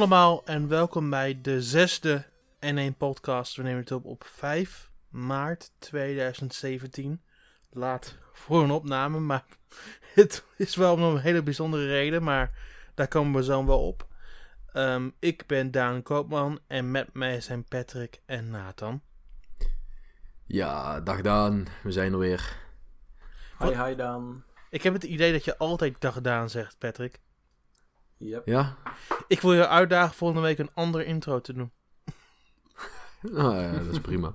Allemaal en welkom bij de zesde N1 podcast. We nemen het op op 5 maart 2017. Laat voor een opname, maar het is wel om een hele bijzondere reden, maar daar komen we zo wel op. Um, ik ben Daan Koopman en met mij zijn Patrick en Nathan. Ja, dag Daan, we zijn er weer. Hi, hi Daan. Ik heb het idee dat je altijd dag Daan zegt, Patrick. Yep. Ja? Ik wil je uitdagen volgende week een andere intro te doen. Nou ja, dat is prima.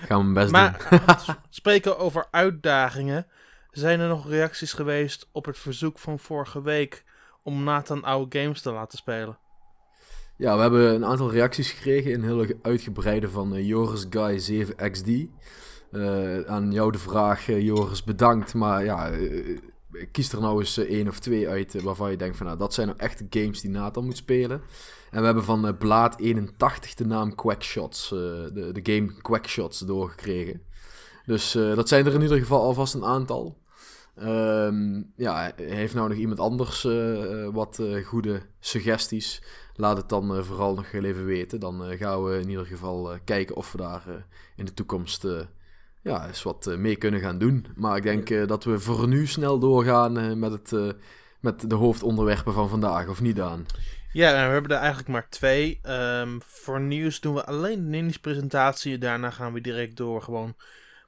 Gaan we mijn best Maar doen. spreken over uitdagingen. Zijn er nog reacties geweest op het verzoek van vorige week om Nathan oude games te laten spelen? Ja, we hebben een aantal reacties gekregen. Een hele uitgebreide van eh, Joris Guy 7XD. Eh, aan jou de vraag, eh, Joris, bedankt. Maar ja, kies er nou eens eh, één of twee uit eh, waarvan je denkt van nou, dat zijn nou echt games die Nathan moet spelen. En we hebben van eh, Blaad 81 de naam Quackshots, de, de game Quackshots doorgekregen. Dus dat zijn er in ieder geval alvast een aantal. Ehm, ja, heeft nou nog iemand anders wat goede suggesties? Laat het dan vooral nog even weten. Dan gaan we in ieder geval kijken of we daar in de toekomst ja, eens wat eh, mee kunnen gaan doen. Maar ik denk eh, dat we voor nu snel doorgaan eh, met, het, met de hoofdonderwerpen van vandaag, of niet Daan? Ja, nou, we hebben er eigenlijk maar twee. Ehm, voor nieuws doen we alleen de Nindies presentatie. Daarna gaan we direct door gewoon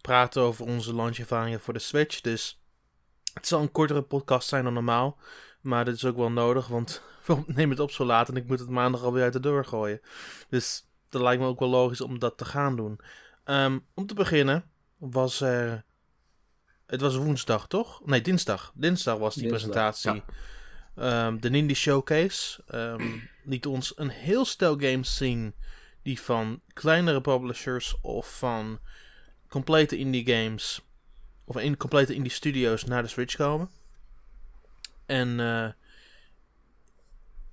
praten over onze launchervaringen voor de Switch. Dus het zal een kortere podcast zijn dan normaal. Maar dit is ook wel nodig, want we nemen het op zo laat en ik moet het maandag alweer uit de deur gooien. Dus dat lijkt me ook wel logisch om dat te gaan doen. Ehm, om te beginnen was er... Het was woensdag, toch? Nee, dinsdag. Dinsdag was die Dinsdag, presentatie. Ehm, de Nindy Showcase ehm, liet ons een heel stel games zien die van kleinere publishers of van complete indie games of in complete indie studios naar de Switch komen. En eh,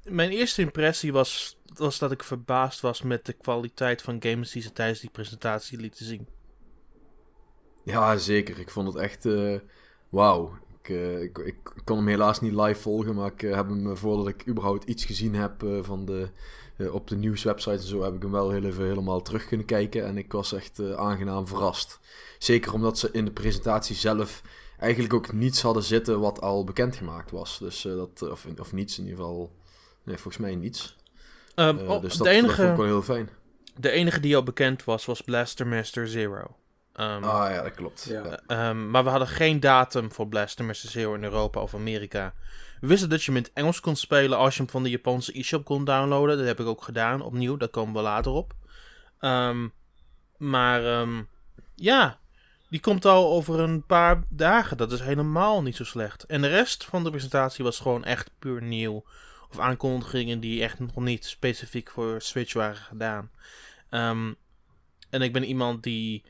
mijn eerste impressie was, was dat ik verbaasd was met de kwaliteit van games die ze tijdens die presentatie lieten zien. Ja, zeker. Ik vond het echt eh, wauw. Ik, eh, ik, ik kon hem helaas niet live volgen, maar ik eh, heb hem voordat ik überhaupt iets gezien heb van de, op de nieuwswebsite en zo, heb ik hem wel heel even helemaal terug kunnen kijken. En ik was echt aangenaam verrast. Zeker omdat ze in de presentatie zelf eigenlijk ook niets hadden zitten wat al bekendgemaakt was. Dus dat, of, of niets in ieder geval. Nee, volgens mij niets. Ehm, Eh, oh, dus de, dat, dat vond enige, ik wel heel fijn. de enige die al bekend was, was Blaster Master Zero. Ehm, Ah ja, dat klopt. Ja. Ehm, maar we hadden geen datum voor Blaster Master Zero in Europa of Amerika. We wisten dat je hem in het Engels kon spelen als je hem van de Japanse e-shop kon downloaden. Dat heb ik ook gedaan, opnieuw. Daar komen we later op. Ehm, maar ehm, ja, die komt al over een paar dagen. Dat is helemaal niet zo slecht. En de rest van de presentatie was gewoon echt puur nieuw. Of aankondigingen die echt nog niet specifiek voor Switch waren gedaan. Ehm, en ik ben iemand die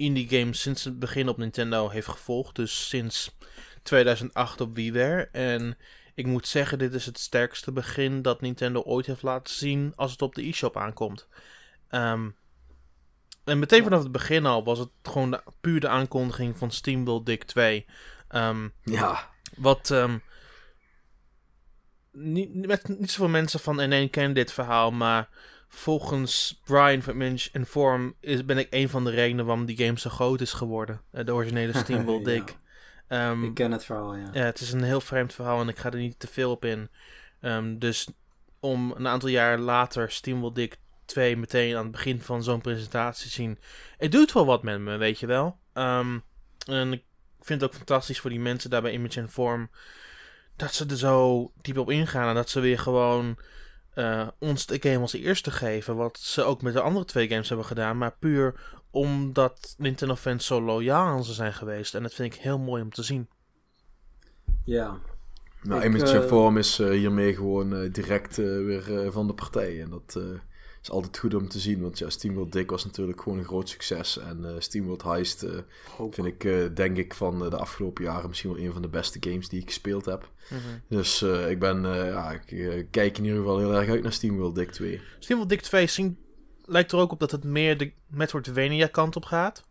indie games sinds het begin op Nintendo heeft gevolgd. Dus sinds 2008 op WiiWare. En ik moet zeggen, dit is het sterkste begin dat Nintendo ooit heeft laten zien als het op de e-shop aankomt. Ehm, en meteen vanaf het begin al was het gewoon de, puur de aankondiging van SteamWorld Dick 2. Ehm, ja. wat ehm, niet, met niet zoveel mensen van N1 kennen dit verhaal, maar volgens Brian van Minch Inform is, ben ik een van de redenen waarom die game zo groot is geworden. Eh, de originele Ja. Dick. Ehm, Ik ken het verhaal, ja. ja, het is een heel vreemd verhaal en ik ga er niet te veel op in. Ehm, dus om een aantal jaar later SteamWorld Dick 2 meteen aan het begin van zo'n presentatie te zien. Het doet wel wat met me, weet je wel. Ehm, en ik vind het ook fantastisch voor die mensen daar bij Image and Form. Dat ze er zo diep op ingaan en dat ze weer gewoon eh, ons de game als eerste geven. Wat ze ook met de andere twee games hebben gedaan. Maar puur omdat Nintendo fans zo loyaal aan ze zijn geweest. En dat vind ik heel mooi om te zien. Ja, Nou, Ik, Image eh, Form is eh, hiermee gewoon direct weer van de partij. En dat eh, is altijd goed om te zien. Want ja, SteamWorld Dick was natuurlijk gewoon een groot succes. En eh SteamWorld Heist eh, vind ik, eh, denk ik, van de afgelopen jaren misschien wel een van de beste games die ik gespeeld heb. Dus eh, ik ben, ja, ik kijk in ieder geval heel erg uit naar SteamWorld Dick 2. SteamWorld Dick 2 zien, lijkt er ook op dat het meer de Metroidvania kant op gaat.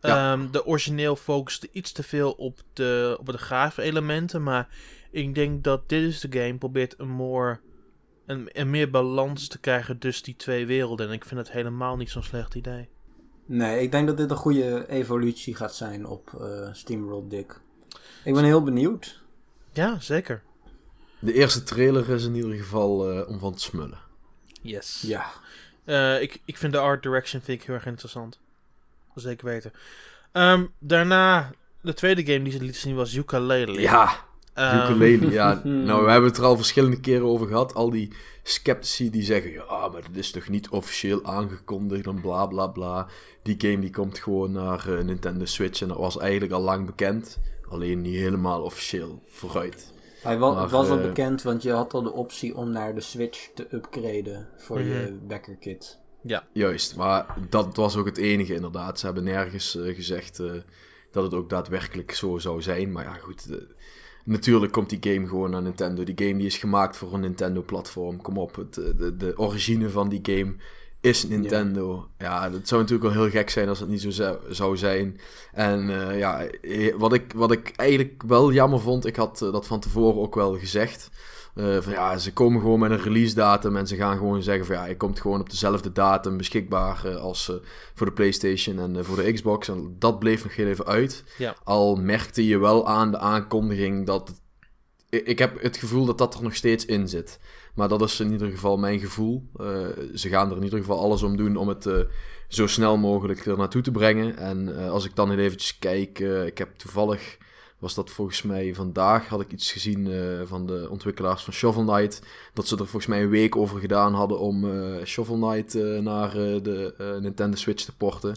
Ja. Ehm, de origineel focuste iets te veel op de, op de grave elementen. Maar ik denk dat dit is de game probeert een more en, en meer balans te krijgen tussen die twee werelden. En ik vind het helemaal niet zo'n slecht idee. Nee, ik denk dat dit een goede evolutie gaat zijn op eh SteamWorld Dick. Ik ben heel benieuwd. Ja, zeker. De eerste trailer is in ieder geval eh, om van te smullen. Yes. Ja. Eh, ik, ik vind de art direction vind ik heel erg interessant. Zeker weten. Ehm, daarna, de tweede game die ze lieten zien was Ukulele. Ja, Ehm, ukulele. Ja, nou, we hebben het er al verschillende keren over gehad. Al die sceptici die zeggen, ja, maar dat is toch niet officieel aangekondigd en bla bla bla. Die game die komt gewoon naar eh, Nintendo Switch en dat was eigenlijk al lang bekend. Alleen niet helemaal officieel vooruit. Hij wa- Maar, was al eh, bekend, want je had al de optie om naar de Switch te upgraden voor je Mhm. Backer Kit. Juist, maar dat was ook het enige inderdaad. Ze hebben nergens eh, gezegd eh, dat het ook daadwerkelijk zo zou zijn. Maar ja, goed. Natuurlijk komt die game gewoon naar Nintendo. Die game die is gemaakt voor een Nintendo-platform. Kom op, het, eh, de, de origine van die game is Nintendo. Ja, het zou natuurlijk wel heel gek zijn als het niet zo zou, zijn. En eh, ja, eh, wat ik, wat ik eigenlijk wel jammer vond, ik had dat van tevoren ook wel gezegd. Eh, van ja, ze komen gewoon met een release datum en ze gaan gewoon zeggen van ja, je komt gewoon op dezelfde datum beschikbaar eh, als eh, voor de PlayStation en voor de Xbox. En dat bleef nog heel even uit. Ja. Al merkte je wel aan de aankondiging dat. het- ik- Ik heb het gevoel dat dat er nog steeds in zit. Maar dat is in ieder geval mijn gevoel. Ze gaan er in ieder geval alles om doen om het zo snel mogelijk er naartoe te brengen. En als ik dan heel eventjes kijk, ik heb toevallig, was dat volgens mij vandaag, had ik iets gezien eh, van de ontwikkelaars van Shovel Knight. Dat ze er volgens mij een week over gedaan hadden om eh, Shovel Knight eh, naar eh, de eh, Nintendo Switch te porten.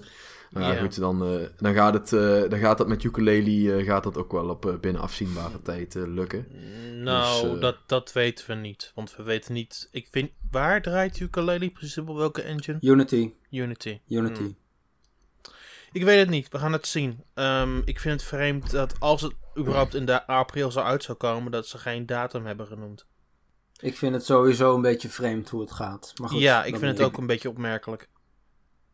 Nou ja, Ja. goed, dan, eh, dan, gaat het, eh, dan gaat dat met ukulele gaat dat ook wel op binnen afzienbare tijd eh, lukken. Nou, Dus, eh, dat, dat weten we niet. Want we weten niet... Ik vind... Waar draait Ukulele precies op welke engine? Unity. Unity. Unity. Hmm. Ik weet het niet. We gaan het zien. Ehm, ik vind het vreemd dat als het überhaupt in de april zou uit zou komen... dat ze geen datum hebben genoemd. Ik vind het sowieso een beetje vreemd hoe het gaat. Maar goed, ja, ik vind het ook een beetje opmerkelijk.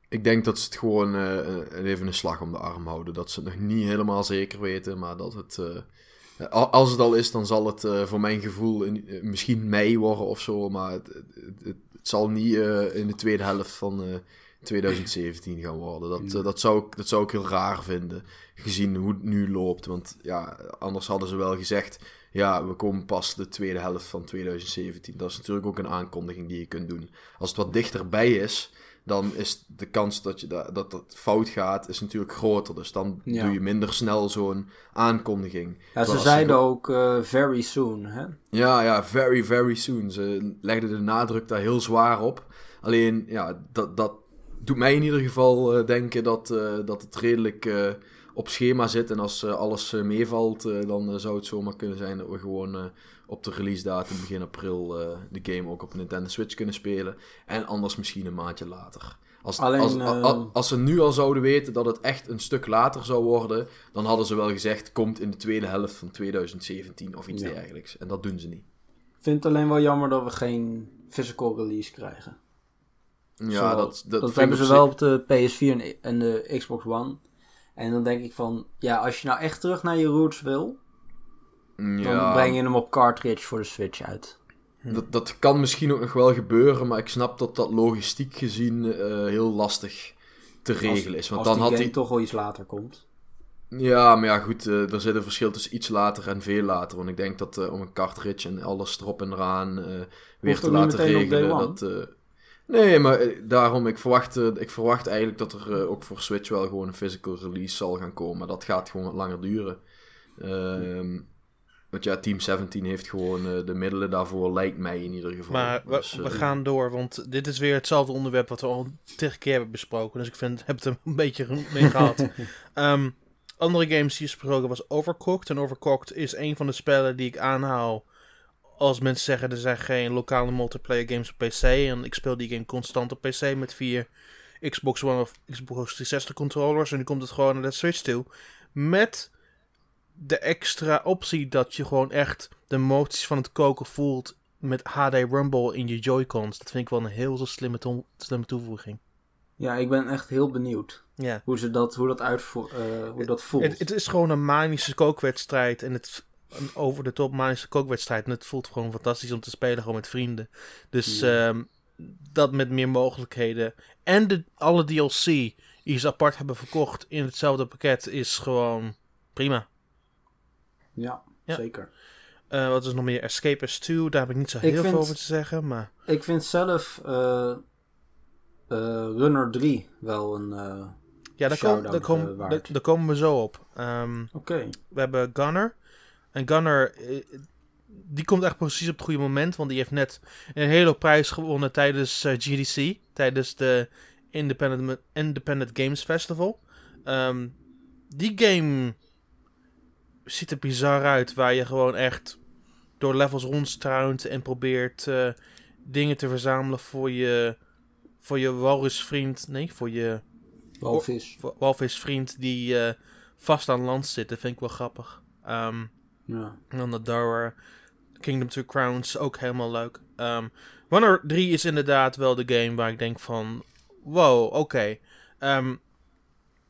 Ik denk dat ze het gewoon eh, even een slag om de arm houden. Dat ze het nog niet helemaal zeker weten, maar dat het... eh, als het al is, dan zal het eh, voor mijn gevoel in- eh, misschien mei worden of zo. Maar het, het, het- het zal niet eh, in de tweede helft van eh, 2017 gaan worden. Dat, eh, dat, zou ik, dat zou ik heel raar vinden, gezien hoe het nu loopt. Want ja, anders hadden ze wel gezegd... Ja, we komen pas de tweede helft van 2017. Dat is natuurlijk ook een aankondiging die je kunt doen. Als het wat dichterbij is, dan is de kans dat je da- dat, dat fout gaat, is natuurlijk groter. Dus dan Ja. doe je minder snel zo'n aankondiging. Ja, ze zeiden ook eh, very soon, hè? Ja, ja, very, very soon. Ze legden de nadruk daar heel zwaar op. Alleen, ja, dat, dat doet mij in ieder geval eh, denken dat, eh, dat het redelijk eh, op schema zit. En als alles meevalt, dan zou het zomaar kunnen zijn dat we gewoon op de release datum begin april de game ook op een Nintendo Switch kunnen spelen. En anders misschien een maandje later. Als, Alleen, als, als, als ze nu al zouden weten dat het echt een stuk later zou worden, dan hadden ze wel gezegd, komt in de tweede helft van 2017 of iets Ja. dergelijks. En dat doen ze niet. Ik vind het alleen wel jammer dat we geen physical release krijgen. Ja, Zo, dat, dat, hebben ze wel op de PS4 en, en de Xbox One. En dan denk ik van, ja, als je nou echt terug naar je roots wil, dan breng je hem op cartridge voor de Switch uit. dat, dat kan misschien ook nog wel gebeuren, maar ik snap dat dat logistiek gezien eh, heel lastig te regelen is. Want als dan die had hij. toch wel iets later komt. Ja, maar ja, goed, eh, er zit een verschil tussen iets later en veel later. Want ik denk dat eh, om een cartridge en alles erop en eraan weer te laten regelen. Dat, nee, maar eh, daarom, ik verwacht, eh, ik verwacht eigenlijk dat er eh, ook voor Switch wel gewoon een physical release zal gaan komen. Maar dat gaat gewoon wat langer duren. Ehm want ja, Team 17 heeft gewoon de middelen daarvoor, lijkt mij in ieder geval. Maar we, Dus, we gaan door, want dit is weer hetzelfde onderwerp wat we al tig keer hebben besproken. Dus ik vind, heb het er een beetje mee gehad. Ehm, andere games die besproken was Overcooked. En Overcooked is een van de spellen die ik aanhaal als mensen zeggen er zijn geen lokale multiplayer games op PC. En ik speel die game constant op PC met vier Xbox One of Xbox 360 controllers. En nu komt het gewoon naar de Switch toe. Met de extra optie dat je gewoon echt de moties van het koken voelt met HD Rumble in je Joy-Cons. Dat vind ik wel een heel slimme, to- slimme toevoeging. Ja, ik ben echt heel benieuwd Ja. hoe, ze dat, hoe, dat eh, hoe dat voelt. Het, het is gewoon een manische kookwedstrijd. En het, een over de top manische kookwedstrijd. En het voelt gewoon fantastisch om te spelen, gewoon met vrienden. Dus Ja. ehm, dat met meer mogelijkheden. En de, alle DLC die ze apart hebben verkocht in hetzelfde pakket is gewoon prima. Ja, Ja. zeker. Eh, wat is nog meer? Escapist 2, daar heb ik niet zo Ik heel veel vind- over te zeggen. Maar Ik vind zelf eh, eh, Runner 3 wel een... ja, daar, kom, Shout-out, daar, kom, waard. daar, daar komen we zo op. Ehm, Oké. we hebben Gunner. En Gunner, eh, die komt echt precies op het goede moment. Want die heeft net een hele prijs gewonnen tijdens eh, GDC. Tijdens de Independent, Independent Games Festival. Ehm, die game ziet er bizar uit. Waar je gewoon echt door levels rondstruint en probeert eh, dingen te verzamelen voor je, voor je walrusvriend. Nee, voor je Walvis. wa- walvisvriend die vast aan land zit. Dat vind ik wel grappig. Ehm, Ja. en dan de Dower. Kingdom Two Crowns, ook helemaal leuk. Ehm Runner 3 is inderdaad wel de game waar ik denk van... Wow, oké. Ehm,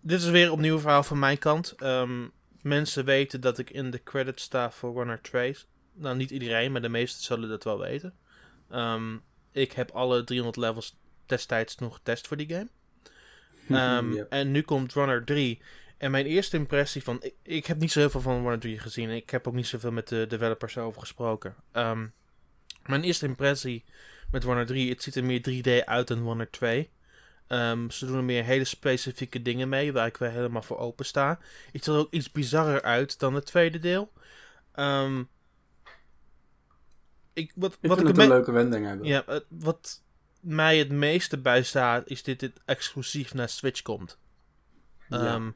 dit is weer opnieuw een verhaal van mijn kant. Ehm, mensen weten dat ik in de credits sta voor Runner 2. Nou, niet iedereen, maar de meesten zullen dat wel weten. Ehm, ik heb alle 300 levels destijds nog getest voor die game. Ehm. En nu komt Runner 3. En mijn eerste impressie van... Ik, ik heb niet zo heel veel van Runner 3 gezien. Ik heb ook niet zoveel met de developers over gesproken. Ehm, mijn eerste impressie met Runner 3... Het ziet er meer 3D uit dan Runner 2. Ehm, ze doen er meer hele specifieke dingen mee... waar ik wel helemaal voor open sta. Het ziet er ook iets bizarrer uit dan het tweede deel. Ehm, ik, wat, Ik wat ik het een leuke wending hebben. ja, het- wat mij het meeste bijstaat, is dit dit exclusief naar Switch komt. Ja. Ehm,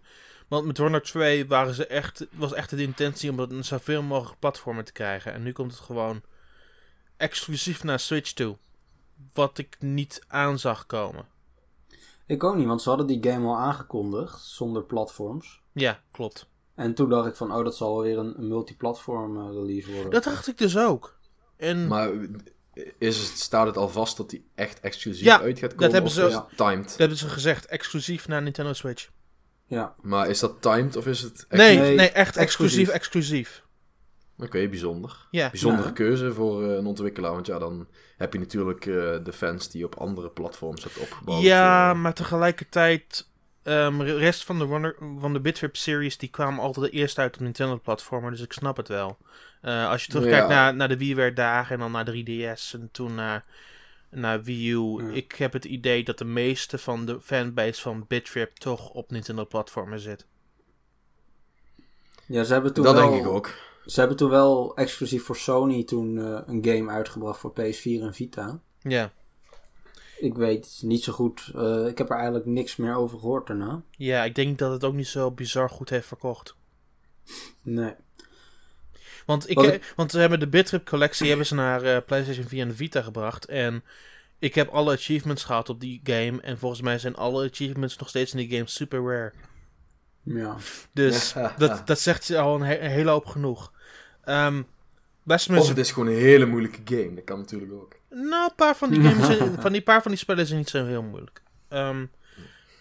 want met Runner 2 waren ze echt, was echt de intentie om het een zoveel mogelijk platformen te krijgen. En nu komt het gewoon exclusief naar Switch toe. Wat ik niet aan zag komen. Ik ook niet, want ze hadden die game al aangekondigd, zonder platforms. Ja, klopt. En toen dacht ik van, oh, dat zal wel weer een, een multiplatform eh, release worden. Dat dacht ik dus ook. En Maar is het, staat het al vast dat die echt exclusief Ja, uit gaat dat komen? hebben of ze- het timed? dat hebben ze gezegd, exclusief naar Nintendo Switch. Ja, Maar is dat timed of is het... Nee, Nee, nee, echt exclusief, exclusief. exclusief. Oké, bijzonder. Ja, Bijzondere Ja. keuze voor eh, een ontwikkelaar. Want ja, dan heb je natuurlijk eh, de fans die op andere platforms het opgebouwd. Ja, eh, maar tegelijkertijd. ehm, de rest van de, Runner, van de Bitrip series die kwamen altijd eerst uit op Nintendo-platformen, dus ik snap het wel. Eh, als je terugkijkt Ja. naar, naar de WiiWare-dagen en dan naar 3DS en toen naar, naar Wii U. Ja. Ik heb het idee dat de meeste van de fanbase van Bitrip toch op Nintendo-platformen zit. ja ze hebben toen dat wel, denk ik ook. Ze hebben toen wel exclusief voor Sony toen eh, een game uitgebracht voor PS4 en Vita. Ja. Ik weet niet zo goed, eh, ik heb er eigenlijk niks meer over gehoord daarna. ja, ik denk dat het ook niet zo bizar goed heeft verkocht. Nee. Want, ik, want ze hebben de Bitrip collectie hebben ze naar eh, PlayStation 4 en de Vita gebracht. En ik heb alle achievements gehad op die game. En volgens mij zijn alle achievements nog steeds in die game super rare. Ja. Dus dat, dat zegt ze al een, he- een hele hoop genoeg. Ehm Blasphemous... Of het is gewoon een hele moeilijke game. Dat kan natuurlijk ook. Nou, een paar van die, games zijn- van die paar van die spellen zijn niet zo heel moeilijk. Ehm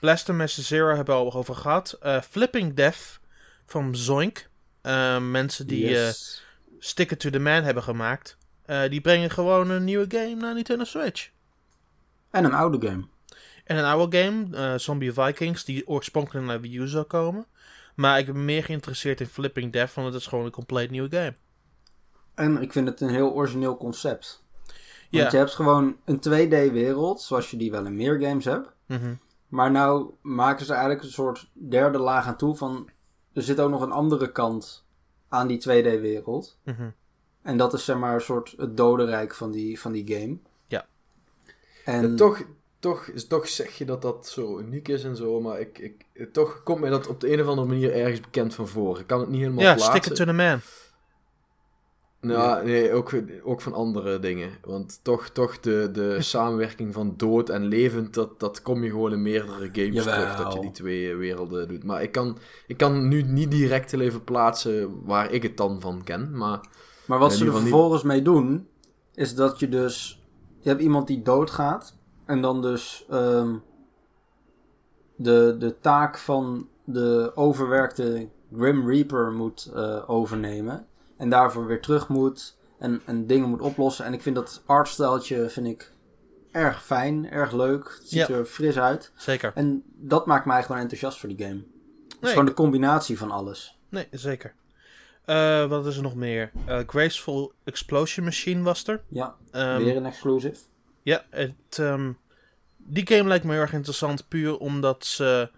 Blasphemous Zero hebben we al over gehad. Eh, Flipping Death van Zoink. Ehm, mensen die eh Yes. Stick It to the Man hebben gemaakt. Eh, die brengen gewoon een nieuwe game naar Nintendo Switch. En een oude game. En een oude game, eh, Zombie Vikings, die oorspronkelijk naar Wii U zou komen. Maar ik ben meer geïnteresseerd in Flipping Death, want het is gewoon een compleet nieuwe game. En ik vind het een heel origineel concept. Ja. Want je hebt gewoon een 2D-wereld, zoals je die wel in meer games hebt. Mhm. Maar nou maken ze eigenlijk een soort derde laag aan toe van... Er zit ook nog een andere kant aan die 2D-wereld. Mhm. En dat is zeg maar een soort het dodenrijk van die, van die game. Ja. En Ja, toch, toch, is- toch zeg je dat dat zo uniek is en zo. Maar ik, ik, toch komt mij dat op de een of andere manier ergens bekend van voor. Ik kan het niet helemaal Ja, plaatsen. Stick It to the Man. Nou, nee, ook, ook van andere dingen. Want toch, toch de, de samenwerking van dood en levend, dat, dat kom je gewoon in meerdere games Jawel. terug, dat je die twee werelden doet. Maar ik kan, ik kan nu niet direct heel even plaatsen waar ik het dan van ken, maar... Maar wat ze er niet- vervolgens mee doen, is dat je dus... Je hebt iemand die doodgaat. En dan dus ehm, de, de taak van de overwerkte Grim Reaper moet eh, overnemen. En daarvoor weer terug moet. En, en dingen moet oplossen. En ik vind dat artstijltje vind ik erg fijn, erg leuk. Het ziet Ja. er fris uit. Zeker. En dat maakt mij gewoon enthousiast voor die game. Het is Nee, gewoon de combinatie van alles. nee zeker. Eh, wat is er nog meer? Eh, Graceful Explosion Machine was er. Ja, Ehm, weer een exclusive. Ja, het, ehm, die game lijkt me heel erg interessant. Puur omdat ze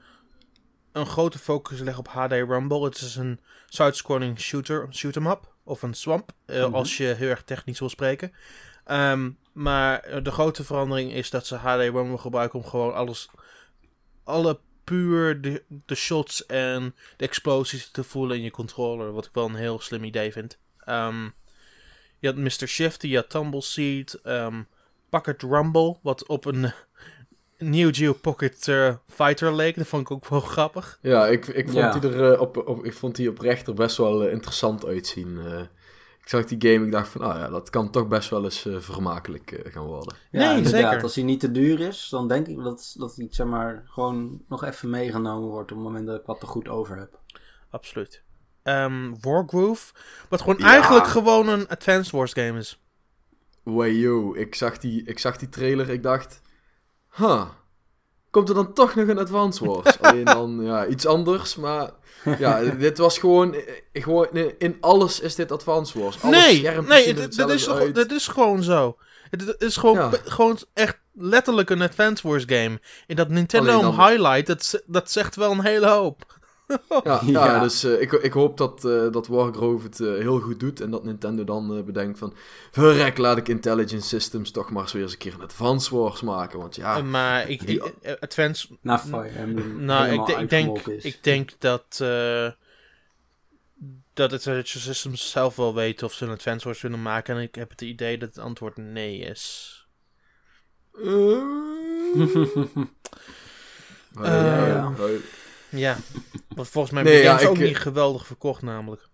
een grote focus leggen op HD Rumble. Het is een side-scrolling shooter, shoot 'em up. Of een swamp, eh, Mhm. als je heel erg technisch wil spreken. Ehm, maar eh, de grote verandering is dat ze HD Rumble gebruiken om gewoon alles... Alle puur de, de shots en de explosies te voelen in je controller. Wat ik wel een heel slim idee vind. Ehm, je had Mr. Shifty, je had Tumbleseed... ehm Pocket Rumble, wat op een Neo Geo Pocket eh, Fighter leek. Dat vond ik ook wel grappig. Ja, ik, ik, vond Ja. Die er, eh, op, op, ik vond die oprecht er best wel eh, interessant uitzien. eh. ik zag die game, ik dacht van, ah ja, dat kan toch best wel eens eh, vermakelijk eh, gaan worden. Ja, Nee, inderdaad. zeker. Als hij niet te duur is, dan denk ik dat, dat hij zeg maar, gewoon nog even meegenomen wordt op het moment dat ik wat te goed over heb. Absoluut. Ehm Wargroove, wat gewoon Ja. eigenlijk gewoon een Advanced Wars game is. Wayo, ik zag die, ik zag die trailer, ik dacht, huh, komt er dan toch nog een Advance Wars? Alleen dan, ja, iets anders, maar ja, dit was gewoon, gewoon in, alles is dit Advance Wars. Nee, nee, dit, dit is, toch- dit is gewoon zo. Het is gewoon, Ja. gewoon echt letterlijk een Advanced Wars game. En dat Nintendo hem highlight, dat, dat zegt wel een hele hoop. Ja, ja. Ja. dus eh, ik, ik hoop dat, eh dat Wargrove het eh, heel goed doet en dat Nintendo dan eh, bedenkt van... Verrek, laat ik Intelligent Systems toch maar eens weer eens een keer een Advance Wars maken, want ja... Maar ik, die- ik- Advanced Na Fire Emblem Nou, ik, denk, is. ik denk dat, eh dat het Intelligent Systems zelf wel weten of ze een Advance Wars willen maken. En ik heb het idee dat het antwoord nee is. Ja, ja. want volgens mij Nee, ja, games ook ik- niet geweldig verkocht namelijk.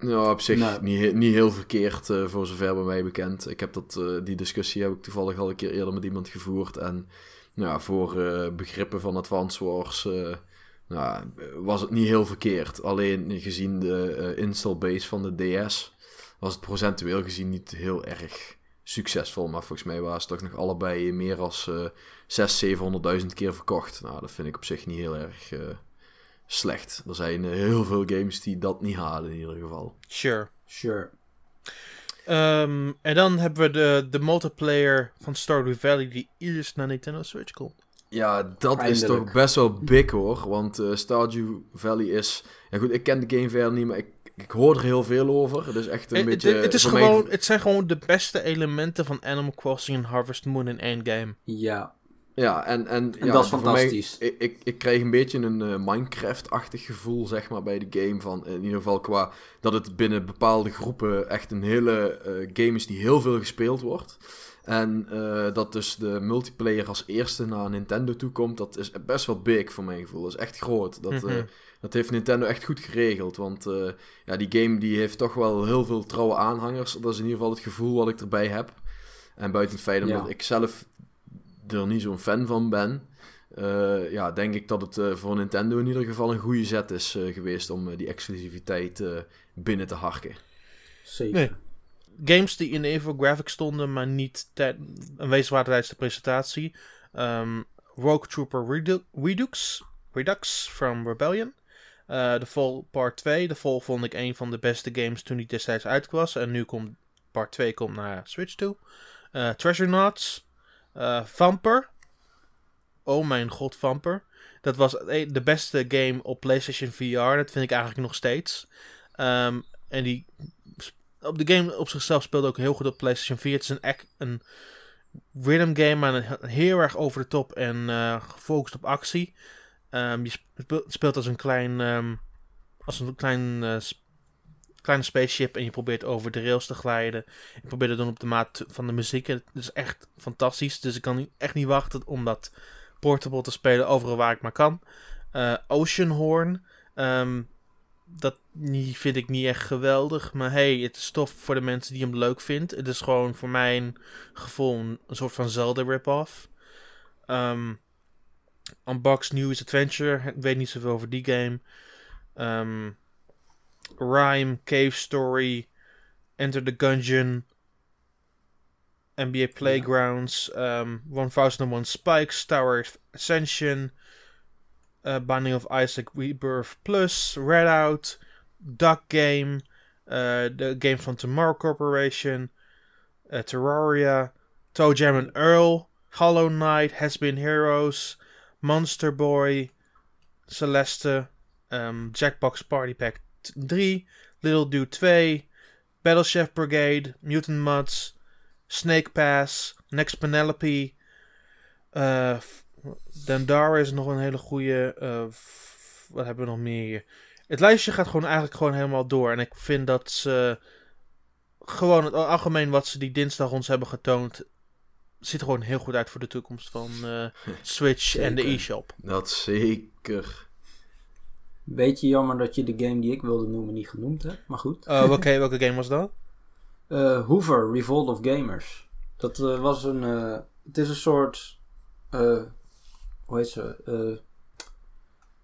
Ja, op zich Nee. niet, niet heel verkeerd eh, voor zover bij mij bekend. Ik heb dat, eh, die discussie heb ik toevallig al een keer eerder met iemand gevoerd. En nou ja, voor eh, begrippen van Advance Wars eh, nou, was het niet heel verkeerd. Alleen gezien de eh, install base van de DS was het procentueel gezien niet heel erg succesvol. Maar volgens mij waren ze toch nog allebei meer dan uh, 600.000, 700.000 keer verkocht. Nou, dat vind ik op zich niet heel erg... eh, slecht. Er zijn eh, heel veel games die dat niet halen in ieder geval. Sure. Sure. Ehm, en dan hebben we de, de multiplayer van Stardew Valley die eerst naar Nintendo Switch komt. Ja, dat is toch best wel big hoor. Want eh, Stardew Valley is... Ja goed, ik ken de game verder niet, maar ik, ik hoor er heel veel over. Het is echt een Het, beetje... het, is gewoon, het zijn gewoon de beste elementen van Animal Crossing en Harvest Moon in één game. Ja. Ja, en, en, En ja, dat is fantastisch. Mij, ik, ik, ik kreeg een beetje een eh, Minecraft-achtig gevoel, zeg maar, bij de game. Van, in ieder geval qua dat het binnen bepaalde groepen echt een hele eh, game is die heel veel gespeeld wordt. En eh, dat dus de multiplayer als eerste naar Nintendo toe komt, dat is best wel big voor mijn gevoel. Dat is echt groot. Dat, eh, Mhm. Dat heeft Nintendo echt goed geregeld. Want eh, ja, die game die heeft toch wel heel veel trouwe aanhangers. Dat is in ieder geval het gevoel wat ik erbij heb. En buiten het feit Ja. omdat ik zelf er niet zo'n fan van ben, eh, ja, denk ik dat het eh, voor Nintendo in ieder geval een goede zet is eh, geweest om die exclusiviteit eh, binnen te harken. Zeker. Nee. Games die in de infographic stonden, maar niet tij- aanwezig waren tijdens de presentatie. Ehm, Rogue Trooper Redu- Redux, Redux from Rebellion. Eh, de Fall Part 2. De Fall vond ik een van de beste games toen die destijds uit was. En nu komt Part 2 komt naar Switch toe. Eh, Treasure Knots. Eh, Vamper. Oh mijn god, Vamper. Dat was e- de beste game op PlayStation VR. Dat vind ik eigenlijk nog steeds. Ehm, en die op de game op zichzelf speelde ook heel goed op PlayStation 4. Het is een, een rhythm game, maar heel erg over de top en gefocust op actie. Ehm, je spe- speelt als een klein, ehm, als een klein, eh, kleine spaceship en je probeert over de rails te glijden. Je probeert het doen op de maat van de muziek. Het is echt fantastisch, dus ik kan echt niet wachten om dat portable te spelen overal waar ik maar kan. Eh, Oceanhorn. ehm, dat vind ik niet echt geweldig. Maar hey, het is tof voor de mensen die hem leuk vinden. Het is gewoon voor mijn gevoel een, soort van Zelda rip-off. Ehm Unbox News Adventure. Ik weet niet zoveel over die game. Ehm Rhyme, Cave Story, Enter the Gungeon, NBA Playgrounds, um, 1001 Spikes, Tower Ascension, uh, Binding of Isaac Rebirth Plus, Redout, Duck Game, uh, de game van Tomorrow Corporation, uh, Terraria, Toe Jam and Earl, Hollow Knight, Has Been Heroes, Monster Boy, Celeste, um, Jackbox Party Pack 3, Little Dude 2, Battle Chef Brigade, Mutant Muds, Snake Pass, Next Penelope, uh, Dandara is nog een hele goede. Uh, wat hebben we nog meer? Het lijstje gaat gewoon eigenlijk gewoon helemaal door. En ik vind dat ze gewoon het algemeen wat ze die dinsdag ons hebben getoond, ziet er gewoon heel goed uit voor de toekomst van uh, Switch en de e-shop. Dat zeker. Beetje jammer dat je de game die ik wilde noemen niet genoemd hebt, maar goed. Uh, welke, welke game was dat? Uh, Hoover, Revolt of Gamers. Dat was een. het is een soort. hoe heet ze?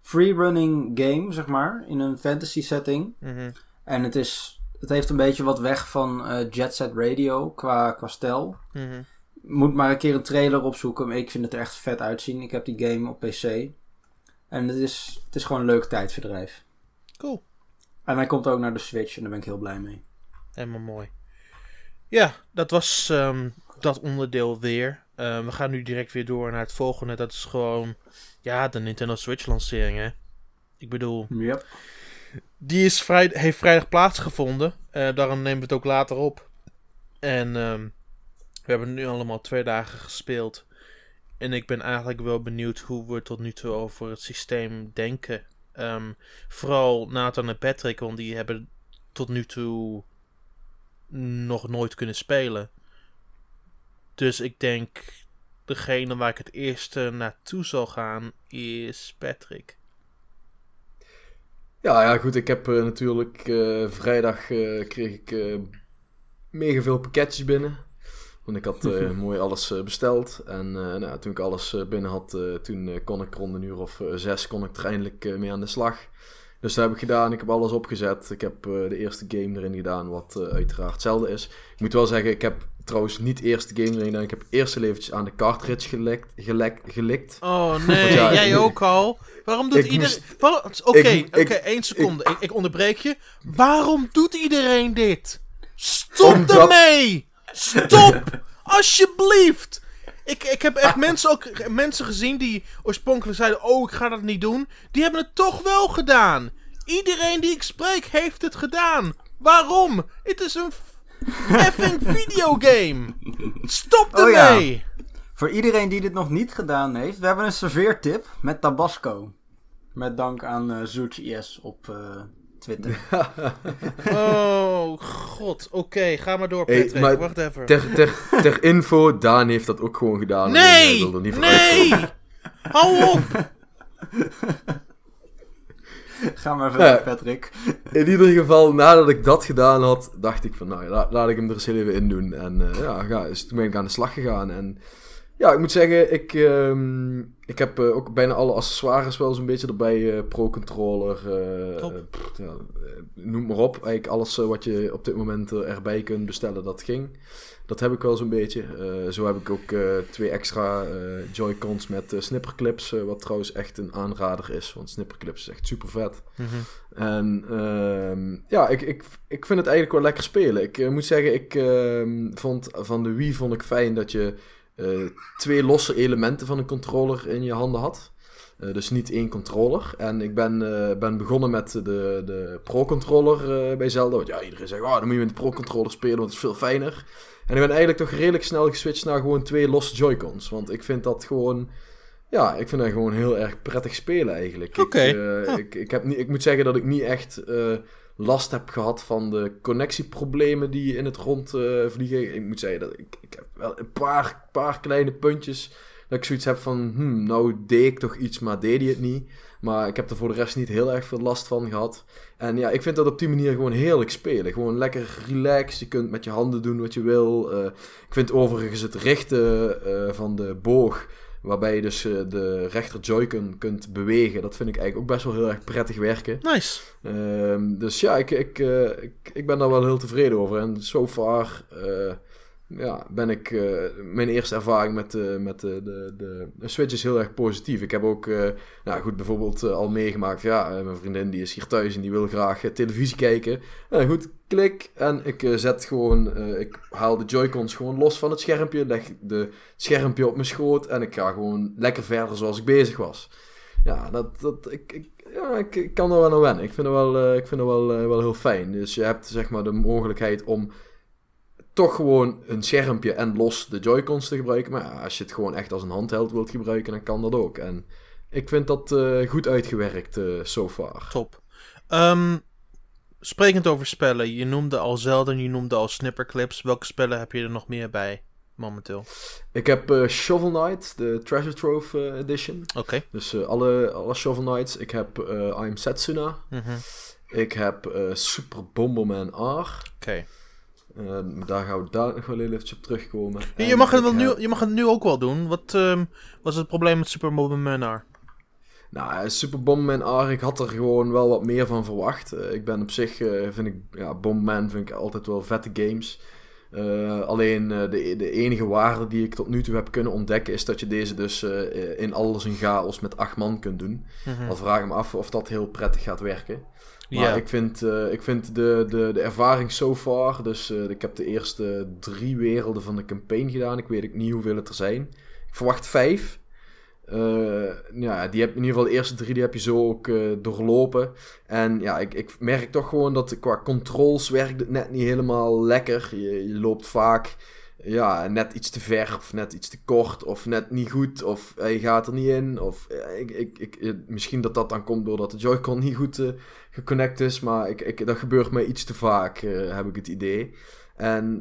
free-running game, zeg maar. In een fantasy setting. Mhm. En het is. Het heeft een beetje wat weg van Jet Set Radio qua, qua stijl. Mhm. Moet maar een keer een trailer opzoeken. Maar ik vind het er echt vet uitzien. Ik heb die game op PC. En het is, het is gewoon een leuk tijdverdrijf. Cool. En hij komt ook naar de Switch en daar ben ik heel blij mee. Helemaal mooi. Ja, dat was um, dat onderdeel weer. Uh, we gaan nu direct weer door naar het volgende. Dat is gewoon, ja, de Nintendo Switch lancering, hè. Ik bedoel, yep. die is vrij, heeft vrijdag plaatsgevonden. Uh, daarom nemen we het ook later op. En um, we hebben nu allemaal twee dagen gespeeld. En ik ben eigenlijk wel benieuwd hoe we tot nu toe over het systeem denken. Um, vooral Nathan en Patrick, want die hebben tot nu toe nog nooit kunnen spelen. Dus ik denk, degene waar ik het eerste naartoe zal gaan is Patrick. Ja, ja goed. Ik heb uh, natuurlijk uh, vrijdag uh, kreeg ik mega veel pakketjes binnen. Want ik had uh, mooi alles uh, besteld. En uh, nou, toen ik alles binnen had, toen kon ik rond een uur of zes kon ik er eindelijk mee aan de slag. Dus dat heb ik gedaan. Ik heb alles opgezet. Ik heb de eerste game erin gedaan, wat uiteraard hetzelfde is. Ik moet wel zeggen, ik heb trouwens niet eerst de game erin gedaan. Ik heb eerst eventjes aan de cartridge gelekt. gelek, gelikt. Oh nee, ja, jij ook al. Waarom doet iedereen... Oké, oké, één seconde. Ik, ik, onderbreek je. Waarom doet iedereen dit? Stop Omdat... ermee! Stop! Alsjeblieft! Ik, ik heb echt mensen, ook, mensen gezien die oorspronkelijk zeiden: Oh, ik ga dat niet doen. Die hebben het toch wel gedaan. Iedereen die ik spreek heeft het gedaan. Waarom? Het is een effing videogame. Stop ermee! Oh, ja. Voor iedereen die dit nog niet gedaan heeft, we hebben een serveertip met Tabasco. Met dank aan uh, Zoets IS op uh, Twitter. oh, god. Oké, ga maar door, Patrick. Hey, maar Wacht even. Ter, ter, ter info, Daan heeft dat ook gewoon gedaan. Nee! Wilde niet nee! Hou op! Ga maar verder, ja, Patrick. In ieder geval, nadat ik dat gedaan had, dacht ik van, nou, laat, laat ik hem er eens even in doen. En uh, ja, ga, dus toen ben ik aan de slag gegaan. En ja, ik moet zeggen, ik, um, ik heb uh, ook bijna alle accessoires wel zo'n beetje erbij. Uh, Pro-controller, uh, ja, noem maar op. Eigenlijk alles wat je op dit moment erbij kunt bestellen, dat ging. Dat heb ik wel zo'n beetje. zo heb ik ook twee extra Joy-Cons met snipperclips. wat trouwens echt een aanrader is, want snipperclips is echt super vet. Mm -hmm. En ehm, ja, ik, ik, ik vind het eigenlijk wel lekker spelen. Ik moet zeggen, ik ehm, vond van de Wii vond ik fijn dat je... Uh, twee losse elementen van een controller in je handen had. Uh, dus niet één controller. En ik ben, uh, ben begonnen met de, de Pro-controller bij Zelda. Want ja, iedereen zegt, oh, dan moet je met de Pro-controller spelen, want het is veel fijner. En ik ben eigenlijk toch redelijk snel geswitcht naar gewoon twee losse Joy-Cons. Want ik vind dat gewoon... Ja, ik vind dat gewoon heel erg prettig spelen eigenlijk. Oké. Ik, ja. ik, ik, heb niet, ik moet zeggen dat ik niet echt last heb gehad van de connectieproblemen die in het rond uh, vliegen. Ik moet zeggen dat ik, ik heb wel een paar, paar kleine puntjes dat ik zoiets heb van, hmm, nou deed ik toch iets, maar deed hij het niet. Maar ik heb er voor de rest niet heel erg veel last van gehad. En ja, ik vind dat op die manier gewoon heerlijk spelen. Gewoon lekker relaxed. Je kunt met je handen doen wat je wil. Uh, ik vind overigens het richten uh, van de boog Waarbij je dus eh, de rechter Joy-Con kunt bewegen. Dat vind ik eigenlijk ook best wel heel erg prettig werken. Nice. Ehm, dus ja, ik, ik, eh, ik, ik ben daar wel heel tevreden over. En so far eh, ja, ben ik... mijn eerste ervaring met, met de, de, Switch is heel erg positief. Ik heb ook, nou goed, bijvoorbeeld al meegemaakt... Ja, mijn vriendin die is hier thuis en die wil graag televisie kijken. Nou goed, klik en ik eh, zet gewoon... eh, ik haal de Joy-Cons gewoon los van het schermpje. Leg de schermpje op mijn schoot. En ik ga gewoon lekker verder zoals ik bezig was. Ja, dat, dat, ik, ik, ja, ik, kan er wel aan wennen. Ik vind het wel, eh, ik vind het wel, wel heel fijn. Dus je hebt zeg maar de mogelijkheid om toch gewoon een schermpje en los de Joy-Cons te gebruiken. Maar als je het gewoon echt als een handheld wilt gebruiken, dan kan dat ook. En ik vind dat goed uitgewerkt so far. Top. Ehm, sprekend over spellen. Je noemde al Zelda, je noemde al Snipperclips. Welke spellen heb je er nog meer bij momenteel? Ik heb eh, Shovel Knight, de Treasure Trove eh, Edition. Oké. Dus eh, alle, alle Shovel Knights. Ik heb I'm Setsuna. Mhm. Ik heb Super Bomberman R. Oké. Eh, daar gaan we daar nog wel heel eventjes op terugkomen. Je, mag het wel nu, je mag het nu ook wel doen. Wat ehm, was het probleem met Super Mario Mario? Nou, eh, Super Bomberman R, ik had er gewoon wel wat meer van verwacht. Eh, ik ben op zich, eh, vind ik, ja, Bomberman vind ik altijd wel vette games. Alleen de, de enige waarde die ik tot nu toe heb kunnen ontdekken is dat je deze dus in alles in chaos met acht man kunt doen. Al vraag ik me af of dat heel prettig gaat werken. Maar ik vind, ik vind de, de, de ervaring so far, dus ik heb de eerste drie werelden van de campaign gedaan. Ik weet ook niet hoeveel het er zijn. Ik verwacht vijf. Eh, ja, die heb, in ieder geval de eerste drie die heb je zo ook eh, doorlopen. En ja, ik, ik merk toch gewoon dat qua controls werkt het net niet helemaal lekker. Je, je loopt vaak ja, net iets te ver of net iets te kort of net niet goed of eh, je gaat er niet in. Of ik, ik, ik, misschien dat dat dan komt doordat de Joy-Con niet goed eh, geconnect is, maar ik, ik, dat gebeurt mij iets te vaak, heb ik het idee. En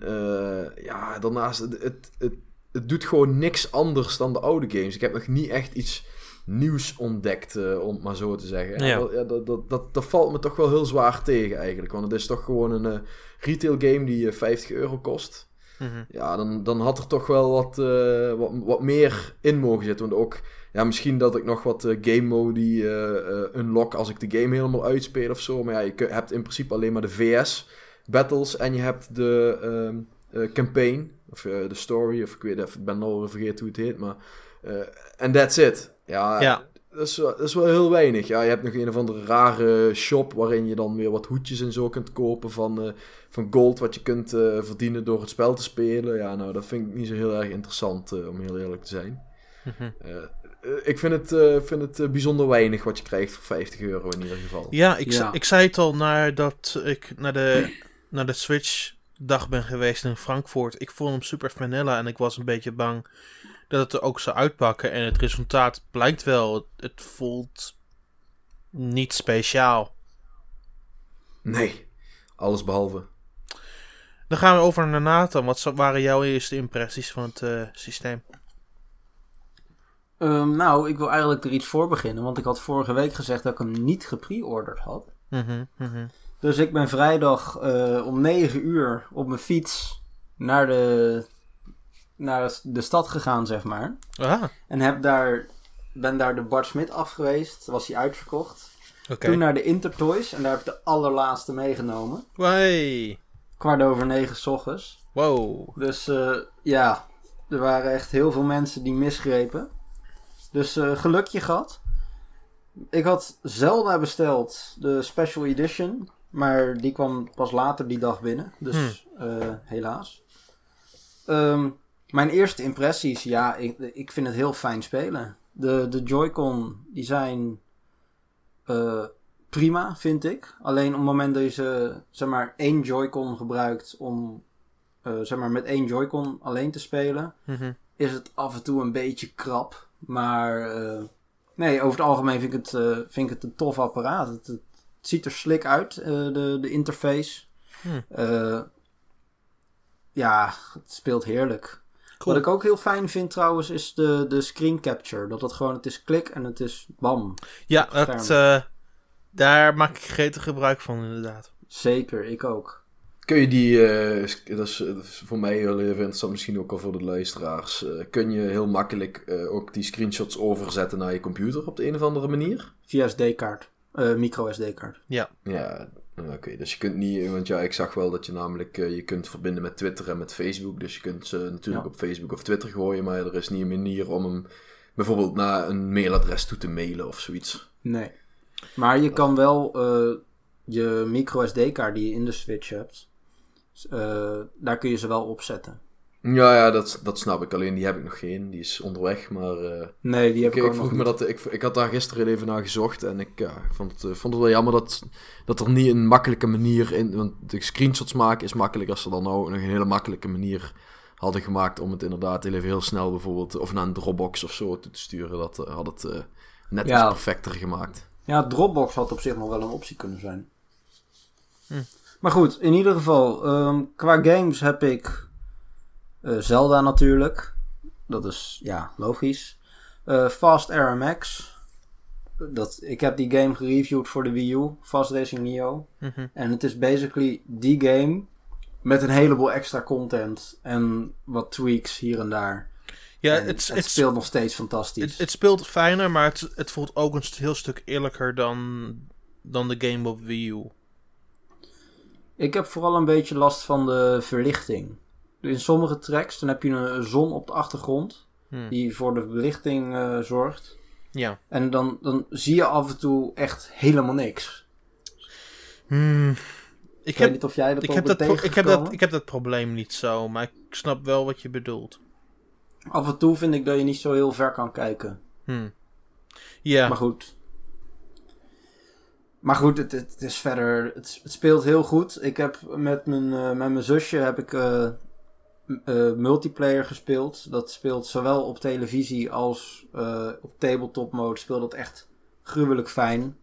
ja, daarnaast, het, het, het doet gewoon niks anders dan de oude games. Ik heb nog niet echt iets nieuws ontdekt, eh, om het maar zo te zeggen. Ja. Dat, ja, dat, dat, dat, valt me toch wel heel zwaar tegen eigenlijk. Want het is toch gewoon een eh, retail game die eh, 50 euro kost. Mhm. Ja, dan, dan had er toch wel wat, eh, wat, wat meer in mogen zitten. Want ook, ja, misschien dat ik nog wat eh, game mode eh, eh, unlock als ik de game helemaal uitspeel of zo. Maar ja, je hebt in principe alleen maar de VS battles en je hebt de ehm, eh, campaign. Of eh, de story, of ik weet even, ik ben al vergeten hoe het heet. Maar, eh, en that's it. Ja, Ja. Dat, is, wel- dat is wel heel weinig. Ja, je hebt nog een of andere rare shop waarin je dan weer wat hoedjes en zo kunt kopen van, eh, van gold wat je kunt eh, verdienen door het spel te spelen. Ja, nou, dat vind ik niet zo heel erg interessant, eh, om heel eerlijk te zijn. Mhm. Eh, eh, ik vind het, eh, vind het eh, bijzonder weinig wat je krijgt voor 50 euro in ieder geval. Ja, ik, Ja. ik zei het al nadat ik naar de, naar de Switch dag ben geweest in Frankfurt. Ik vond hem super vanilla en ik was een beetje bang dat het er ook zou uitpakken. En het resultaat blijkt wel. Het voelt niet speciaal. Nee, alles behalve. Dan gaan we over naar Nathan. Wat waren jouw eerste impressies van het eh, systeem? Ehm, nou, ik wil eigenlijk er iets voor beginnen, want ik had vorige week gezegd dat ik hem niet gepre-orderd had. Mhm. Dus ik ben vrijdag eh, om 9 uur op mijn fiets naar de, naar de stad gegaan, zeg maar. Ah, En heb daar, ben daar de Bart Smit af geweest, was hij uitverkocht. oké. Toen naar de Intertoys en daar heb ik de allerlaatste meegenomen. Hey. Kwart over negen s ochtends. Wow. Dus eh, ja, er waren echt heel veel mensen die misgrepen. Dus eh, gelukje gehad. Ik had Zelda besteld, de Special Edition. Maar die kwam pas later die dag binnen. Dus eh, helaas. Ehm, mijn eerste impressies, ja, ik, ik vind het heel fijn spelen. De, de Joy-Con, die zijn eh, prima, vind ik. Alleen op het moment dat je ze, zeg maar, één Joy-Con gebruikt om eh, zeg maar met één Joy-Con alleen te spelen, Mhm. is het af en toe een beetje krap. Maar nee, over het algemeen vind ik het, vind ik het een tof apparaat. Het, het ziet er slik uit, eh, de, de interface. Hmm. Eh, ja, het speelt heerlijk. Cool. Wat ik ook heel fijn vind trouwens, is de, de screen capture. Dat het gewoon, het is klik en het is bam. Ja, dat, eh, daar maak ik gretig gebruik van inderdaad. Zeker, ik ook. kun je die, eh, dat, is, dat, is, voor mij heel even interessant, misschien ook al voor de luisteraars. Uh, kun je heel makkelijk uh, ook die screenshots overzetten naar je computer op de een of andere manier? Via SD-kaart, micro SD-kaart. Ja. Ja, oké. Okay. Dus je kunt niet, want ja, ik zag wel dat je namelijk, je kunt verbinden met Twitter en met Facebook. Dus je kunt ze natuurlijk ja. op Facebook of Twitter gooien, maar er is niet een manier om hem bijvoorbeeld naar een mailadres toe te mailen of zoiets. Nee. Maar je kan wel je micro SD-kaart die je in de Switch hebt, uh, daar kun je ze wel opzetten. Ja, ja dat, dat snap ik. Alleen die heb ik nog geen. Die is onderweg. Maar. Uh, nee, die heb ik, ik ook vroeg nog me dat, ik, ik had daar gisteren even naar gezocht. En ik, ja, ik vond, het, uh, vond het wel jammer dat, dat er niet een makkelijke manier in. Want de screenshots maken is makkelijk als ze dan nou nog een hele makkelijke manier hadden gemaakt. Om het inderdaad even heel snel bijvoorbeeld. Of naar een Dropbox of zo te sturen. Dat had het net ja. iets perfecter gemaakt. Ja, Dropbox had op zich nog wel een optie kunnen zijn. Hm. Maar goed, in ieder geval, um, qua games heb ik Zelda natuurlijk. Dat is, ja, logisch. Uh, Fast RMX. Dat, ik heb die game gereviewd voor de Wii U, Fast Racing Neo. Mm -hmm. En het is basically die game met een heleboel extra content en wat tweaks hier en daar. Ja, en het, het speelt nog steeds fantastisch. Het speelt fijner, maar het, het voelt ook een heel stuk eerlijker dan, dan de game op Wii U. Ik heb vooral een beetje last van de verlichting. In sommige tracks dan heb je een zon op de achtergrond hmm. die voor de belichting uh, zorgt. Ja. En dan, dan zie je af en toe echt helemaal niks. Hmm. Ik, ik heb, weet niet of jij dat ik heb dat, ik heb dat Ik heb dat probleem niet zo, maar ik snap wel wat je bedoelt. Af en toe vind ik dat je niet zo heel ver kan kijken. Hmm. Ja. Maar goed, maar goed, het, het, is verder. Het, het, speelt heel goed. Ik heb met mijn, uh, met mijn zusje heb ik uh, uh, multiplayer gespeeld. Dat speelt zowel op televisie als op tabletop mode. Speelt dat echt gruwelijk fijn.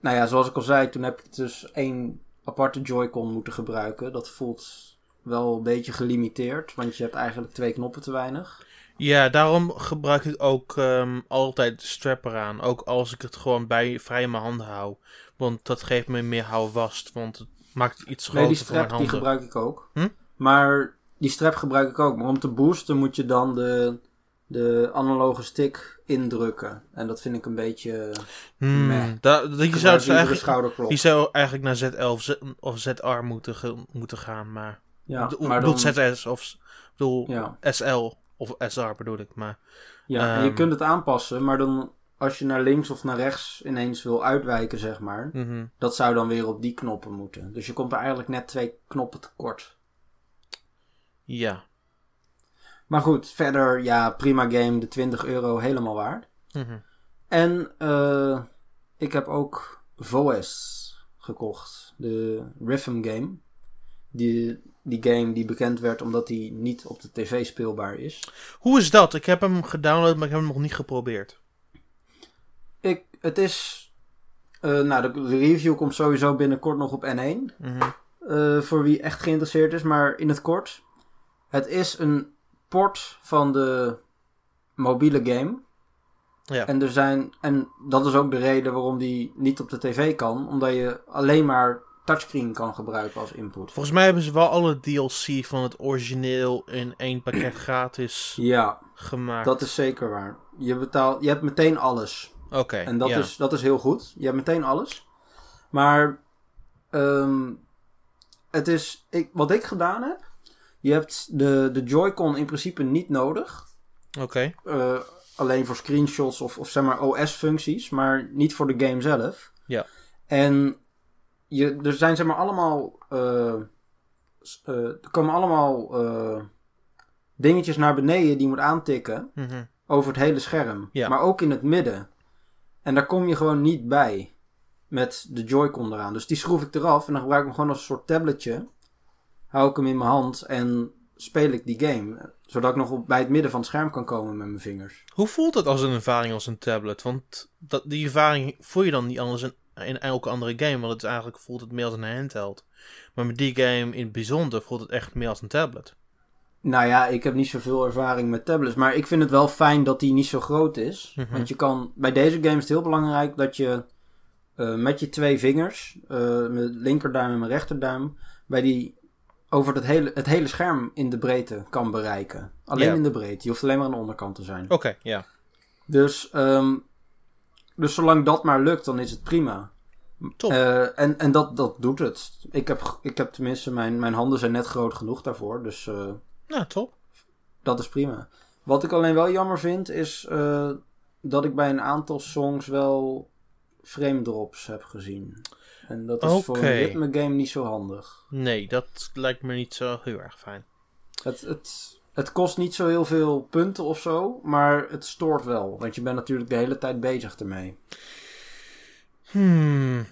Nou ja, zoals ik al zei, toen heb ik dus één aparte Joy-Con moeten gebruiken. Dat voelt wel een beetje gelimiteerd, want je hebt eigenlijk twee knoppen te weinig. Ja, daarom gebruik ik ook um, altijd de strap eraan. Ook als ik het gewoon bij, vrij in mijn handen hou. Want dat geeft me meer houvast. Want het maakt iets groter nee, die strap, die gebruik ik ook. Hm? Maar die strap gebruik ik ook. Maar om te boosten moet je dan de, de analoge stick indrukken. En dat vind ik een beetje... Hmm, dat, je, zou eigenlijk, je zou eigenlijk naar ZL of, of ZR moeten, moeten gaan. Maar, ja, maar dan... ZS of bedoel, ja. SL. Of SR bedoel ik, maar... Ja, um, je ehm, kunt het aanpassen, maar dan als je naar links of naar rechts ineens wil uitwijken, zeg maar... Mm Dat zou dan weer op die knoppen moeten. Dus je komt er eigenlijk net twee knoppen tekort. Ja. Maar goed, verder, ja, prima game. De 20 euro helemaal waard. Mm En uh, ik heb ook VOS gekocht. De Rhythm game. Die, die game die bekend werd omdat hij niet op de tv speelbaar is. Hoe is dat? Ik heb hem gedownload, maar ik heb hem nog niet geprobeerd. Ik, het is... Uh, nou, de, review komt sowieso binnenkort nog op N1. Mm -hmm. uh, voor wie echt geïnteresseerd is. Maar in het kort. Het is een port van de mobiele game. Ja. En, er zijn, en dat is ook de reden waarom die niet op de tv kan. Omdat je alleen maar touchscreen kan gebruiken als input. Volgens mij hebben ze wel alle DLC van het origineel in één pakket gratis ja, gemaakt. Dat is zeker waar. Je, betaalt, je hebt meteen alles. Oké. en dat, ja. is, dat is heel goed. Je hebt meteen alles. Maar um, het is, ik, wat ik gedaan heb. Je hebt de, de Joy-Con in principe niet nodig. Oké. Okay. Uh, alleen voor screenshots of, of zeg maar OS-functies, maar niet voor de game zelf. Ja. En je, er zijn zeg maar allemaal. Uh, uh, er komen allemaal uh, dingetjes naar beneden die je moet aantikken. Mm -hmm. Over het hele scherm. Ja. Maar ook in het midden. En daar kom je gewoon niet bij. Met de Joy-Con eraan. Dus die schroef ik eraf. En dan gebruik ik hem gewoon als een soort tabletje. Hou ik hem in mijn hand. En speel ik die game. Zodat ik nog op, bij het midden van het scherm kan komen met mijn vingers. Hoe voelt het als een ervaring als een tablet? Want dat, die ervaring voel je dan niet anders in in elke andere game. Want het is eigenlijk voelt het meer als een handheld. Maar met die game in het bijzonder voelt het echt meer als een tablet. Nou ja, ik heb niet zoveel ervaring met tablets. Maar ik vind het wel fijn dat die niet zo groot is. Mhm. Want je kan. Bij deze game is het heel belangrijk dat je. Uh, met je twee vingers, uh, mijn linkerduim en mijn rechterduim, bij die over het hele, het hele scherm in de breedte kan bereiken. Alleen in de breedte. Je hoeft alleen maar aan de onderkant te zijn. Oké, ja. Dus, ehm, dus zolang dat maar lukt, dan is het prima. Top. Eh, en en dat, dat doet het. Ik heb, ik heb tenminste, mijn, mijn handen zijn net groot genoeg daarvoor. Dus eh, Nou, top. dat is prima. Wat ik alleen wel jammer vind, is eh, dat ik bij een aantal songs wel frame drops heb gezien. En dat is voor een ritme game niet zo handig. Nee, dat lijkt me niet zo heel erg fijn. Het, het, het kost niet zo heel veel punten of zo, maar het stoort wel. Want je bent natuurlijk de hele tijd bezig ermee. Hmm.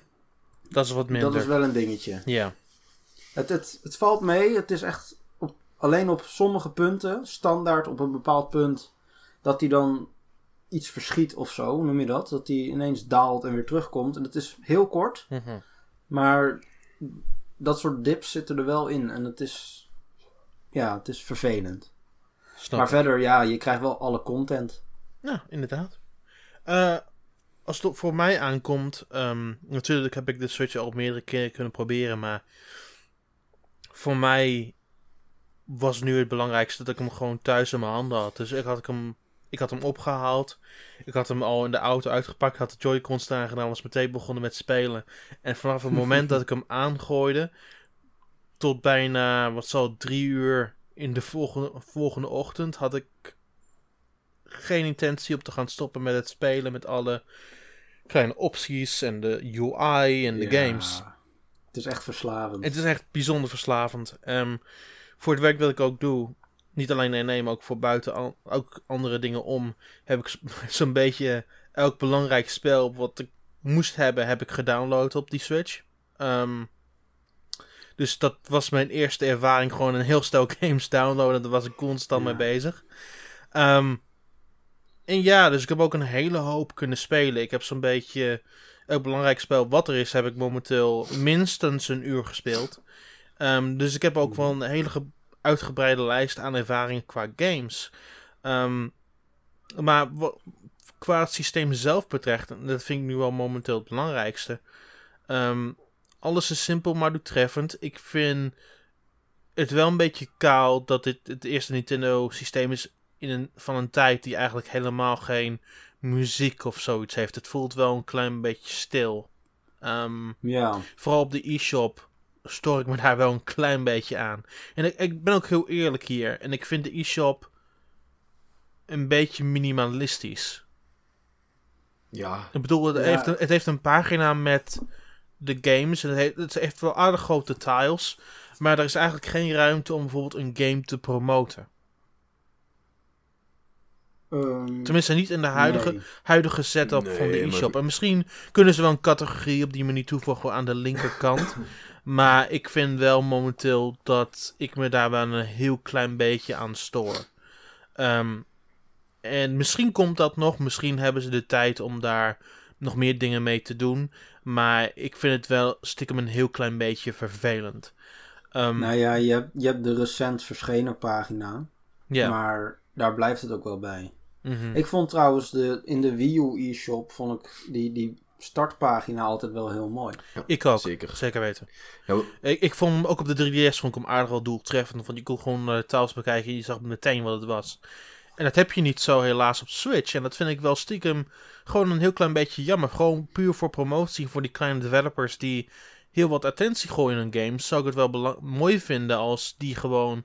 Dat is wat minder. Dat is wel een dingetje. Ja. Het, het, het valt mee. Het is echt op, alleen op sommige punten, standaard op een bepaald punt, dat hij dan iets verschiet of zo, hoe noem je dat? Dat hij ineens daalt en weer terugkomt. En dat is heel kort, Mhm. maar dat soort dips zitten er wel in. En het is, ja, het is vervelend. Snap maar ik. verder, ja, je krijgt wel alle content. Ja, inderdaad. Eh, als het op- voor mij aankomt, ehm, natuurlijk heb ik de Switch al meerdere keren kunnen proberen, maar voor mij was nu het belangrijkste dat ik hem gewoon thuis in mijn handen had. Dus ik had hem, ik had hem opgehaald, ik had hem al in de auto uitgepakt, had de Joy-Cons gedaan, was meteen begonnen met spelen. En vanaf het moment dat ik hem aangooide, tot bijna, wat zal drie uur in de volgende, volgende ochtend, had ik geen intentie om te gaan stoppen met het spelen met alle kleine opties en de UI en de Ja, games. Het is echt verslavend. Het is echt bijzonder verslavend. Ehm, voor het werk dat ik ook doe, niet alleen nee, nee, maar ook voor buiten al- ook andere dingen om, heb ik zo'n beetje elk belangrijk spel wat ik moest hebben, heb ik gedownload op die Switch. Ehm, dus dat was mijn eerste ervaring, gewoon een heel stel games downloaden. Daar was ik constant Ja. mee bezig. Ehm, en ja, dus ik heb ook een hele hoop kunnen spelen. Ik heb zo'n beetje elk belangrijk spel wat er is, heb ik momenteel minstens een uur gespeeld. Ehm, dus ik heb ook wel een hele uitgebreide lijst aan ervaringen qua games. Ehm, maar qua het systeem zelf betreft, en dat vind ik nu wel momenteel het belangrijkste. Ehm, alles is simpel, maar doeltreffend. Ik vind het wel een beetje kaal dat dit het eerste Nintendo systeem is in een, van een tijd die eigenlijk helemaal geen muziek of zoiets heeft. Het voelt wel een klein beetje stil. Ehm, Ja, vooral op de e-shop stoor ik me daar wel een klein beetje aan. En ik, ik ben ook heel eerlijk hier. En ik vind de e-shop een beetje minimalistisch. Ja, Ik bedoel, het, Ja. heeft, een, het heeft een pagina met de games. En het, heeft, het heeft wel aardig grote tiles. Maar er is eigenlijk geen ruimte om bijvoorbeeld een game te promoten. ehm, Tenminste, niet in de huidige, nee. huidige setup Nee, van de maar- e-shop. En misschien kunnen ze wel een categorie op die manier toevoegen aan de linkerkant. maar ik vind wel momenteel dat ik me daar wel een heel klein beetje aan stoor. Ehm, en misschien komt dat nog. Misschien hebben ze de tijd om daar nog meer dingen mee te doen. Maar ik vind het wel stiekem een heel klein beetje vervelend. Ehm, Nou ja, je hebt, je hebt de recent verschenen pagina. ja. Maar daar blijft het ook wel bij. mhm. Ik vond trouwens de, in de Wii U e-shop vond ik die, die startpagina altijd wel heel mooi. ik ook. zeker. Zeker weten. Ja, we- Ik, ik vond hem ook op de 3DS vond ik hem aardig wel doeltreffend. Want je kon gewoon uh, tiles bekijken en je zag meteen wat het was. En dat heb je niet zo helaas op Switch. En dat vind ik wel stiekem gewoon een heel klein beetje jammer. Gewoon puur voor promotie voor die kleine developers die heel wat attentie gooien in hun games. Zou ik het wel mooi vinden als die gewoon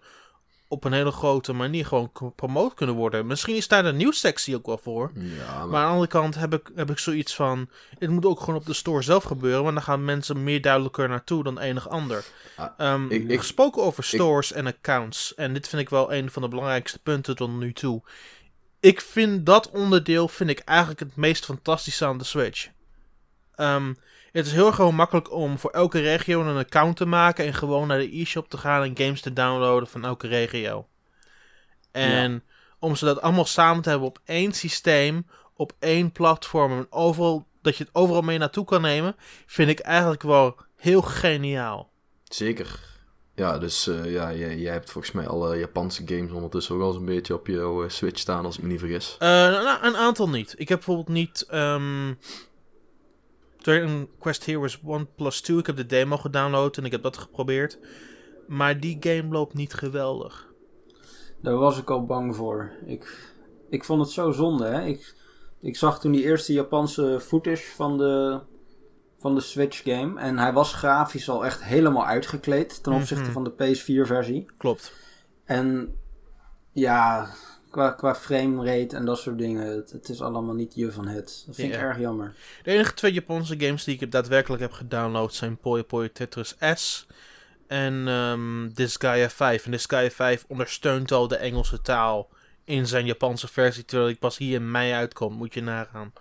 op een hele grote manier gewoon gepromoot kunnen worden. Misschien is daar de nieuwssectie ook wel voor. ja, maar, Maar aan de andere kant heb ik, heb ik zoiets van... Het moet ook gewoon op de store zelf gebeuren... want dan gaan mensen meer duidelijker naartoe dan enig ander. Ah, Ehm, ik- ik- gesproken over stores en accounts... en dit vind ik wel een van de belangrijkste punten tot nu toe... Ik vind dat onderdeel vind ik eigenlijk het meest fantastische aan de Switch. Ehm, het is heel gewoon makkelijk om voor elke regio een account te maken... en gewoon naar de e-shop te gaan en games te downloaden van elke regio. En om ze dat allemaal samen te hebben op één systeem op één platform en overal, dat je het overal mee naartoe kan nemen, vind ik eigenlijk wel heel geniaal. zeker. Ja, dus eh, ja, jij, jij hebt volgens mij alle Japanse games ondertussen ook al zo'n beetje op jouw eh, Switch staan, als ik me niet vergis. Eh, nou, een aantal niet. Ik heb bijvoorbeeld niet. ehm, Dragon Quest Heroes 1 plus 2. Ik heb de demo gedownload en ik heb dat geprobeerd. Maar die game loopt niet geweldig. Daar was ik al bang voor. Ik, ik vond het zo zonde. Hè? Ik, ik zag toen die eerste Japanse footage van de, van de Switch game. En hij was grafisch al echt helemaal uitgekleed ten opzichte Mhm. van de PS4 versie. Klopt. En ja, qua, qua framerate en dat soort dingen. Het, het is allemaal niet je van het. Dat vind ik erg jammer. De enige twee Japanse games die ik daadwerkelijk heb gedownload zijn Puyo Puyo Tetris S en ehm Disgaea 5. En Disgaea 5 ondersteunt al de Engelse taal in zijn Japanse versie, terwijl ik pas hier in mei uitkomt, moet je nagaan.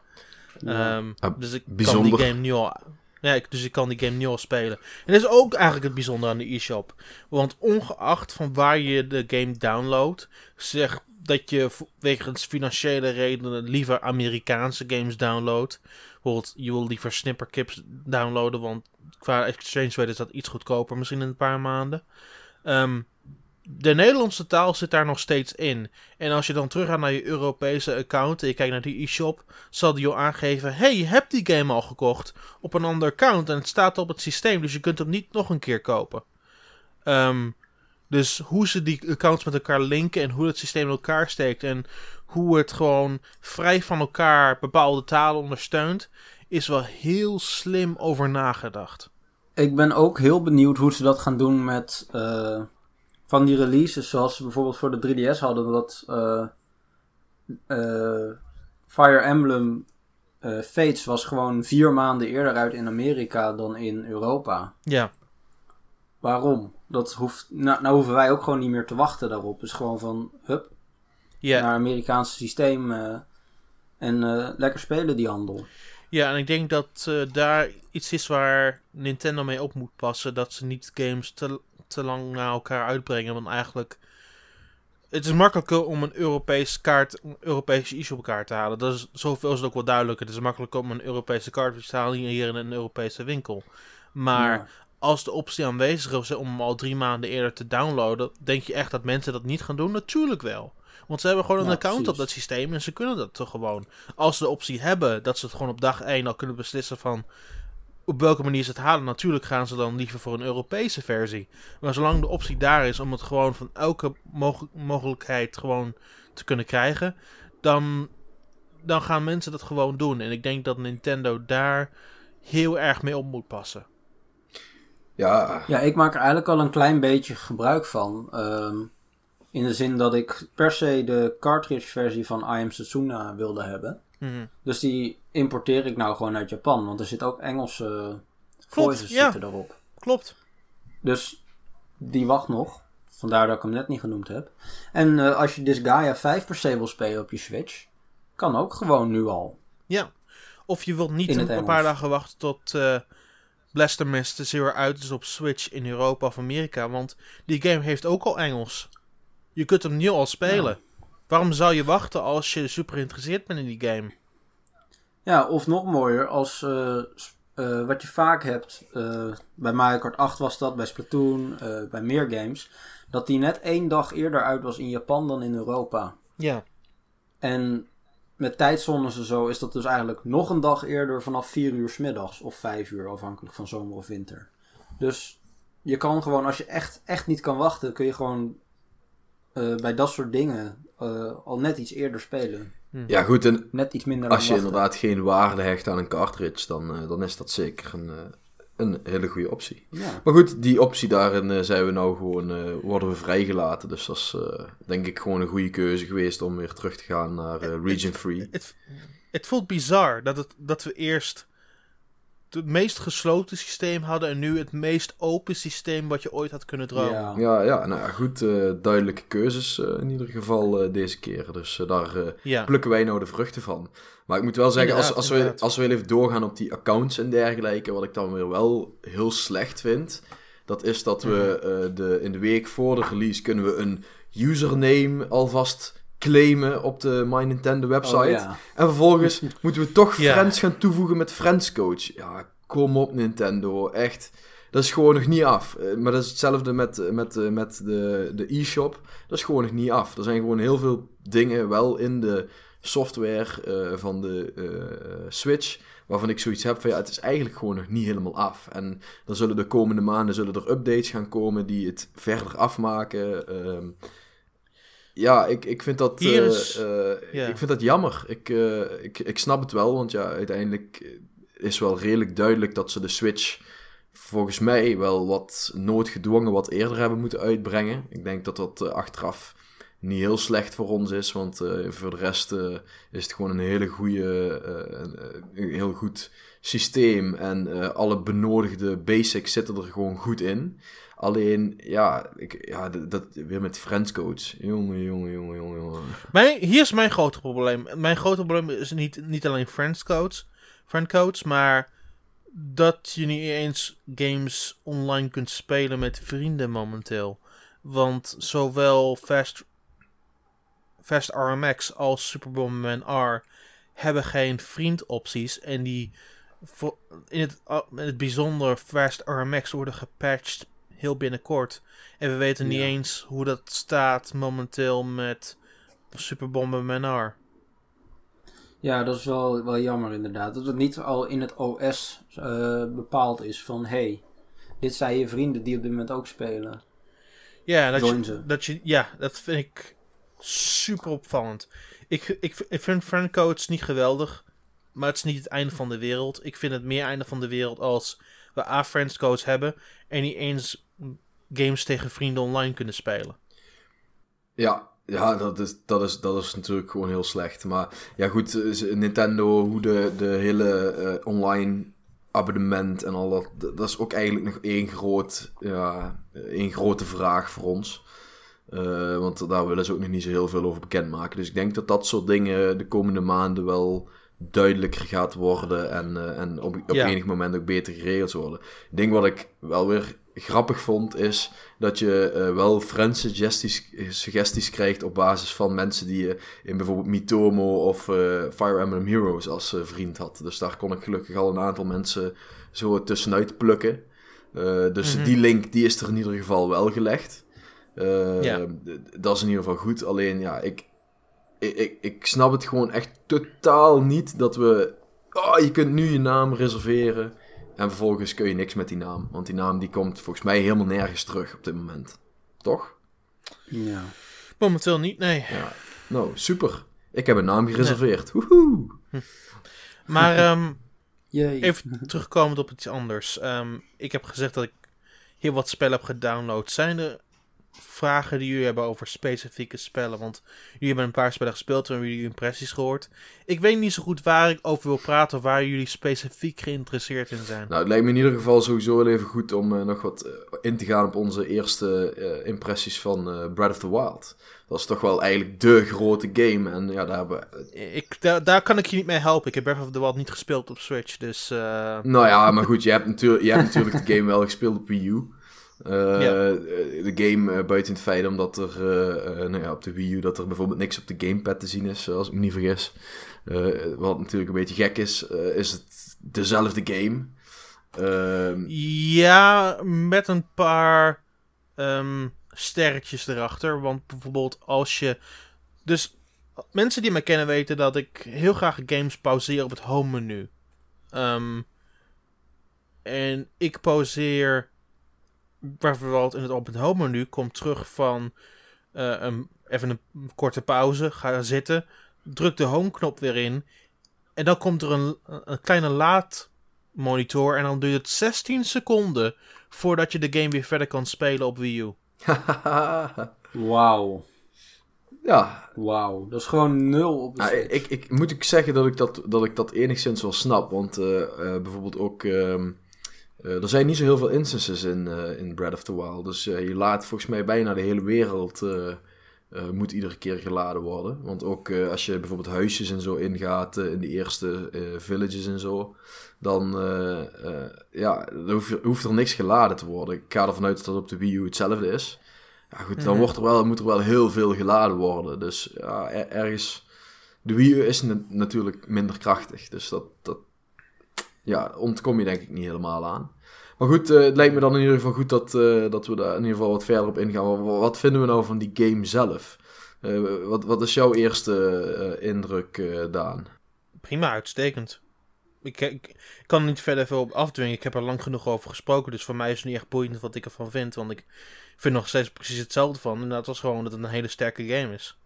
Ja. Ehm, Ah, dus ik kan die game nu al... Ja, ik, dus ik kan die game nu al spelen. En dat is ook eigenlijk het bijzondere aan de e-shop. Want ongeacht van waar je de game downloadt, zeg dat je wegens financiële redenen liever Amerikaanse games downloadt. Bijvoorbeeld, je wil liever Snipperkips downloaden, want qua exchange rate is dat iets goedkoper, misschien in een paar maanden. Ehm, de Nederlandse taal zit daar nog steeds in. En als je dan terug gaat naar je Europese account en je kijkt naar die e-shop, zal die jou aangeven: hey, je hebt die game al gekocht op een ander account en het staat op het systeem, dus je kunt hem niet nog een keer kopen. Ehm, dus hoe ze die accounts met elkaar linken en hoe het systeem in elkaar steekt en hoe het gewoon vrij van elkaar bepaalde talen ondersteunt, is wel heel slim over nagedacht. Ik ben ook heel benieuwd hoe ze dat gaan doen met eh, van die releases, zoals ze bijvoorbeeld voor de 3DS hadden, dat eh, eh, Fire Emblem Fates was gewoon vier maanden eerder uit in Amerika dan in Europa. Ja, Waarom? Dat hoeft, nou, nou hoeven wij ook gewoon niet meer te wachten daarop. Dus gewoon van, hup, ja. naar Amerikaanse systeem eh, en eh, lekker spelen die handel. Ja, en ik denk dat eh, daar iets is waar Nintendo mee op moet passen. Dat ze niet games te, te lang na elkaar uitbrengen. Want eigenlijk. Het is makkelijker om een Europese kaart, een Europese e-shop kaart te halen. Dat is, zoveel is het ook wel duidelijker. Het is makkelijker om een Europese kaart te halen hier in een Europese winkel. Maar Ja. Als de optie aanwezig is om hem al drie maanden eerder te downloaden, denk je echt dat mensen dat niet gaan doen? Natuurlijk wel. Want ze hebben gewoon een Ja, account op dat systeem en ze kunnen dat toch gewoon. Als ze de optie hebben dat ze het gewoon op dag 1 al kunnen beslissen van op welke manier ze het halen. Natuurlijk gaan ze dan liever voor een Europese versie. Maar zolang de optie daar is om het gewoon van elke mog- mogelijkheid gewoon te kunnen krijgen, dan, dan gaan mensen dat gewoon doen. En ik denk dat Nintendo daar heel erg mee op moet passen. Ja, Ja, ik maak er eigenlijk al een klein beetje gebruik van. Ehm, in de zin dat ik per se de cartridge versie van I Am Setsuna wilde hebben. Mhm. Dus die importeer ik nou gewoon uit Japan. Want er zit ook Engelse voices ja. zitten erop. Klopt. Dus die wacht nog. Vandaar dat ik hem net niet genoemd heb. En eh, als je Disgaea 5 per se wil spelen op je Switch, kan ook gewoon nu al. Ja. Of je wilt niet een, paar dagen wachten tot eh Blastermist de Zero uit is op Switch in Europa of Amerika. Want die game heeft ook al Engels. Je kunt hem nu al spelen. Waarom zou je wachten als je super geïnteresseerd bent in die game? Ja, of nog mooier, als eh, eh, wat je vaak hebt, eh, bij Mario Kart 8 was dat, bij Splatoon, bij meer games, dat die net één dag eerder uit was in Japan dan in Europa. Ja. En met tijdzones en zo is dat dus eigenlijk nog een dag eerder vanaf 4 uur 's middags of 5 uur, afhankelijk van zomer of winter. Dus je kan gewoon, als je echt, echt niet kan wachten, kun je gewoon eh, bij dat soort dingen eh, al net iets eerder spelen. ja goed, en Net iets minder als je wachten. inderdaad geen waarde hecht aan een cartridge, dan, eh, dan is dat zeker een, eh, een hele goede optie. Ja. Maar goed, die optie daarin eh, zijn we nou gewoon, eh, worden we vrijgelaten. Dus dat is eh, denk ik gewoon een goede keuze geweest om weer terug te gaan naar region free. Het, het voelt bizar dat, het, dat we eerst het meest gesloten systeem hadden en nu het meest open systeem wat je ooit had kunnen dromen. Ja. Ja, ja, nou ja, goed, eh, duidelijke keuzes eh, in ieder geval eh, deze keer. Dus daar eh, Ja. plukken wij nou de vruchten van. Maar ik moet wel zeggen, als, Inderdaad, als, we, inderdaad. als we even doorgaan op die accounts en dergelijke, wat ik dan weer wel heel slecht vind, dat is dat we Mhm. eh, de, in de week voor de release kunnen we een username alvast claimen op de My Nintendo website. Oh, ja. En vervolgens moeten we toch Ja. Friends gaan toevoegen met Friends Coach. Ja, kom op Nintendo, echt. Dat is gewoon nog niet af. Eh, Maar dat is hetzelfde met, eh, met, eh, met de, de e-shop. Dat is gewoon nog niet af. Er zijn gewoon heel veel dingen wel in de software eh, van de eh, Switch. Waarvan ik zoiets heb van ja, het is eigenlijk gewoon nog niet helemaal af. En dan zullen de komende maanden zullen er updates gaan komen die het verder afmaken. Ehm, ja, ik, ik, vind dat, Hier eh, eh, ik vind dat jammer. Ik, eh, ik, ik snap het wel, want ja, uiteindelijk is wel redelijk duidelijk dat ze de Switch volgens mij wel wat noodgedwongen wat eerder hebben moeten uitbrengen. Ik denk dat dat achteraf niet heel slecht voor ons is, want voor de rest is het gewoon een hele goede, een, een heel goed systeem en alle benodigde basics zitten er gewoon goed in. Alleen, ja, ik, ja dat, weer met friendscoach. Jongen, jongen, jongen, jongen, jongen. Mijn, hier is mijn grote probleem. Mijn grote probleem is niet, niet alleen friendcodes, friendcodes, maar dat je niet eens games online kunt spelen met vrienden momenteel. Want zowel Fast, Fast RMX als Super Bomberman R hebben geen vriendopties. En die in, het, in het bijzonder Fast RMX worden gepatcht heel binnenkort. En we weten niet Ja. eens hoe dat staat momenteel met Super Bomberman R. Ja, dat is wel, wel jammer inderdaad. Dat het niet al in het OS eh, bepaald is van... Hey, dit zijn je vrienden die op dit moment ook spelen. Ja, dat Join je, ze. dat je, ja, dat vind ik super opvallend. Ik, ik, ik vind friendcodes niet geweldig, maar het is niet het einde van de wereld. Ik vind het meer einde van de wereld als we A friendscodes hebben en niet eens games tegen vrienden online kunnen spelen. Ja, ja dat, is, dat, is, dat is natuurlijk gewoon heel slecht. Maar ja, goed, Nintendo, hoe de, de hele eh, online abonnement en al dat, dat is ook eigenlijk nog één, groot, ja, één grote vraag voor ons. Eh, want daar willen ze ook nog niet zo heel veel over bekendmaken. Dus ik denk dat dat soort dingen de komende maanden wel duidelijker gaat worden en, eh, en op, op Ja. enig moment ook beter geregeld worden. Ik denk wat ik wel weer grappig vond, is dat je eh, wel friend suggesties, suggesties krijgt op basis van mensen die je in bijvoorbeeld Mitomo of eh, Fire Emblem Heroes als eh, vriend had. Dus daar kon ik gelukkig al een aantal mensen zo tussenuit plukken. Dus Mhm. die link die is er in ieder geval wel gelegd. Ja. Dat is in ieder geval goed. Alleen ja, ik, ik, ik, ik snap het gewoon echt totaal niet dat we. Oh, je kunt nu je naam reserveren. En vervolgens kun je niks met die naam. Want die naam die komt volgens mij helemaal nergens terug op dit moment. Toch? Ja. Momenteel niet, nee. Ja. Nou, super. Ik heb een naam gereserveerd. Woehoe. Maar ehm, even terugkomend op iets anders. Ehm, ik heb gezegd dat ik heel wat spellen heb gedownload. Zijn er vragen die jullie hebben over specifieke spellen? Want jullie hebben een paar spellen gespeeld en jullie impressies gehoord. Ik weet niet zo goed waar ik over wil praten, waar jullie specifiek geïnteresseerd in zijn. Nou, het lijkt me in ieder geval sowieso wel even goed om eh, nog wat eh, in te gaan op onze eerste eh, impressies van Breath of the Wild. Dat is toch wel eigenlijk de grote game. En ja, daar hebben Ik, daar, daar kan ik je niet mee helpen. Ik heb Breath of the Wild niet gespeeld op Switch, dus... Nou ja, maar goed, je hebt, natuurlijk, je hebt natuurlijk de game wel gespeeld op Wii U. Eh, Ja. De game eh, buiten het feit omdat er eh, nou ja, op de Wii U dat er bijvoorbeeld niks op de gamepad te zien is, als ik me niet vergis. Wat natuurlijk een beetje gek is, is het dezelfde game. Ehm, Ja, met een paar ehm, sterretjes erachter. Want bijvoorbeeld als je... Dus mensen die mij kennen weten dat ik heel graag games pauzeer op het home menu. Ehm, en ik pauzeer bijvoorbeeld in het op het home menu. Kom terug van eh, een, even een korte pauze. Ga zitten. Druk de home knop weer in. En dan komt er een, een kleine laad monitor en dan duurt het 16 seconden voordat je de game weer verder kan spelen op Wii U. Wauw. ja, Wauw. Dat is gewoon nul op de Nou, ik, ik moet ik zeggen dat ik dat, dat ik dat enigszins wel snap. Want eh, eh, bijvoorbeeld ook. ehm, eh, er zijn niet zo heel veel instances in, eh, in Breath of the Wild. Dus eh, je laat volgens mij bijna de hele wereld. moet iedere keer geladen worden. Want ook als je bijvoorbeeld huisjes en zo ingaat. in de eerste villages en zo. Dan ja, dan hoeft er niks geladen te worden. Ik ga ervan uit dat dat op de Wii U hetzelfde is. Ja, goed, dan Mhm. wordt er wel, moet er wel heel veel geladen worden. Dus ja, er- ergens. De Wii U is na- natuurlijk minder krachtig. Dus dat, dat ja, ontkom je denk ik niet helemaal aan. Maar goed, eh, het lijkt me dan in ieder geval goed dat, eh, dat we daar in ieder geval wat verder op ingaan. Wat, wat vinden we nou van die game zelf? Uh, wat, wat is jouw eerste uh, indruk, uh, Daan? Prima, uitstekend. Ik, ik, ik, kan er niet verder veel op afdwingen. Ik heb er lang genoeg over gesproken. Dus voor mij is het niet echt boeiend wat ik ervan vind. Want ik vind nog steeds precies hetzelfde van. En dat was gewoon dat het een hele sterke game is.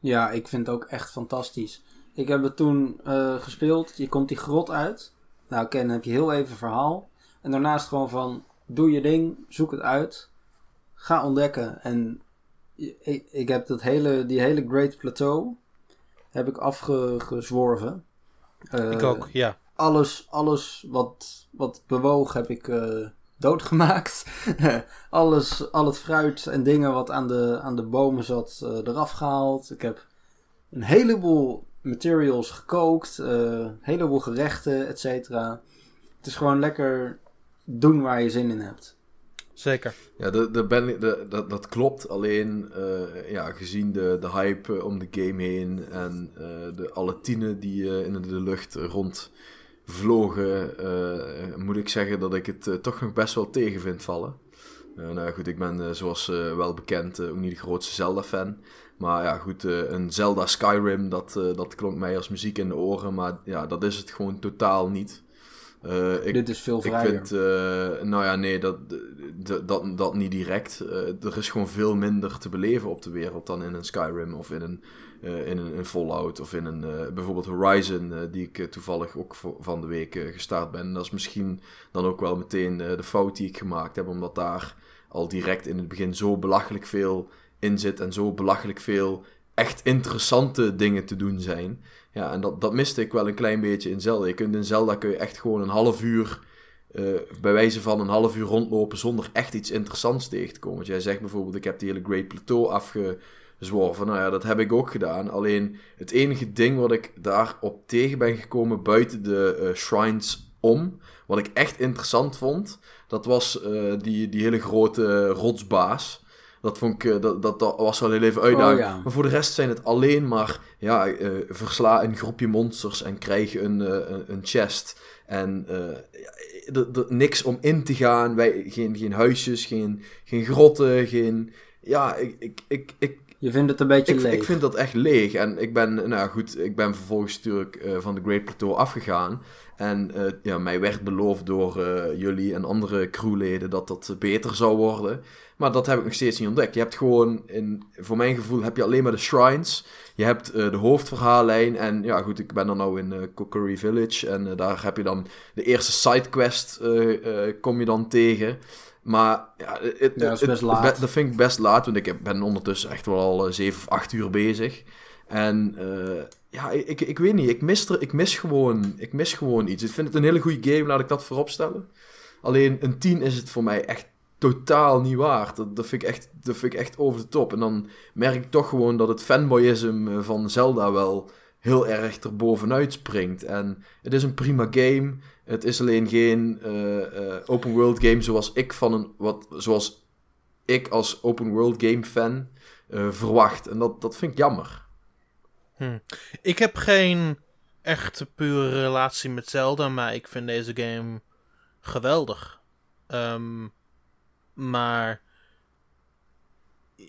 Ja, ik vind het ook echt fantastisch. Ik heb het toen gespeeld. Je komt die grot uit. Nou, ken, dan heb je heel even verhaal. En daarnaast gewoon van, doe je ding, zoek het uit. Ga ontdekken. En ik, ik heb dat hele, die hele Great Plateau heb ik afgezworven. Uh, ik ook, ja. Alles, alles wat, wat bewoog heb ik uh, doodgemaakt. alles, al het fruit en dingen wat aan de, aan de bomen zat, uh, eraf gehaald. Ik heb een heleboel materials gekookt, een heleboel gerechten, et cetera. Het is gewoon lekker doen waar je zin in hebt. Zeker. Ja, de, de ben, de, dat, dat klopt. Alleen, uh, ja, gezien de, de hype om de game heen en uh, de, alle tienen die uh, in de lucht rondvlogen, moet ik zeggen dat ik het toch nog best wel tegen vind vallen. nou goed, ik ben zoals wel bekend ook niet de grootste Zelda-fan. Maar ja, goed, een Zelda Skyrim, dat, dat klonk mij als muziek in de oren. Maar ja, dat is het gewoon totaal niet. Uh, ik, Dit is veel vrijer. Ik vind, uh, nou ja, nee, dat, dat, dat niet direct. Uh, er is gewoon veel minder te beleven op de wereld dan in een Skyrim of in een, in een, een, Fallout of in een bijvoorbeeld Horizon, die ik toevallig ook van de week gestart ben. dat is misschien dan ook wel meteen de fout die ik gemaakt heb, omdat daar al direct in het begin zo belachelijk veel in zit en zo belachelijk veel echt interessante dingen te doen zijn. Ja, en dat, dat miste ik wel een klein beetje in Zelda. Je kunt in Zelda kun je echt gewoon een half uur, uh, bij wijze van een half uur rondlopen zonder echt iets interessants tegen te komen. Want jij zegt bijvoorbeeld, ik heb die hele Great Plateau afgezworven. Nou ja, dat heb ik ook gedaan. Alleen het enige ding wat ik daarop tegen ben gekomen buiten de uh, shrines om, wat ik echt interessant vond, dat was uh, die, die hele grote rotsbaas. Dat, vond ik, eh, dat, dat, dat was wel heel even uitdaging. Oh, maar voor de rest zijn het alleen maar... Ja, uh, versla een groepje monsters en krijg een, uh, een chest. En uh, niks om in te gaan. Wij, geen, geen huisjes, geen, geen grotten, geen... Ja, ik, ik, ik, ik, je vindt het een beetje ik, leeg. Ik vind dat echt leeg. En ik ben, nou goed, ik ben vervolgens natuurlijk uh, van de Great Plateau afgegaan. En uh, ja, mij werd beloofd door uh, jullie en andere crewleden dat dat beter zou worden. Maar dat heb ik nog steeds niet ontdekt. Je hebt gewoon, in, voor mijn gevoel, heb je alleen maar de shrines. Je hebt uh, de hoofdverhaallijn. En ja, goed, ik ben dan nou in uh, Cookery Village. En uh, daar heb je dan de eerste sidequest kom je dan tegen. Maar ja, het, ja, dat is best laat. dat vind ik best laat, want ik ben ondertussen echt wel al 7 of 8 uur bezig. En ja, ik, ik weet niet, ik mis, er, ik, mis gewoon, ik mis gewoon iets. Ik vind het een hele goede game, laat ik dat voorop stellen. Alleen een 10 is het voor mij echt totaal niet waard. Dat, dat, vind ik echt, dat vind ik echt over de top. En dan merk ik toch gewoon dat het fanboyisme van Zelda wel heel erg erbovenuit springt. En het is een prima game. Het is alleen geen uh, uh, open world game zoals ik van een wat zoals ik als open world game fan verwacht. En dat, dat vind ik jammer. Hm. Ik heb geen echte pure relatie met Zelda, maar ik vind deze game geweldig. Um, maar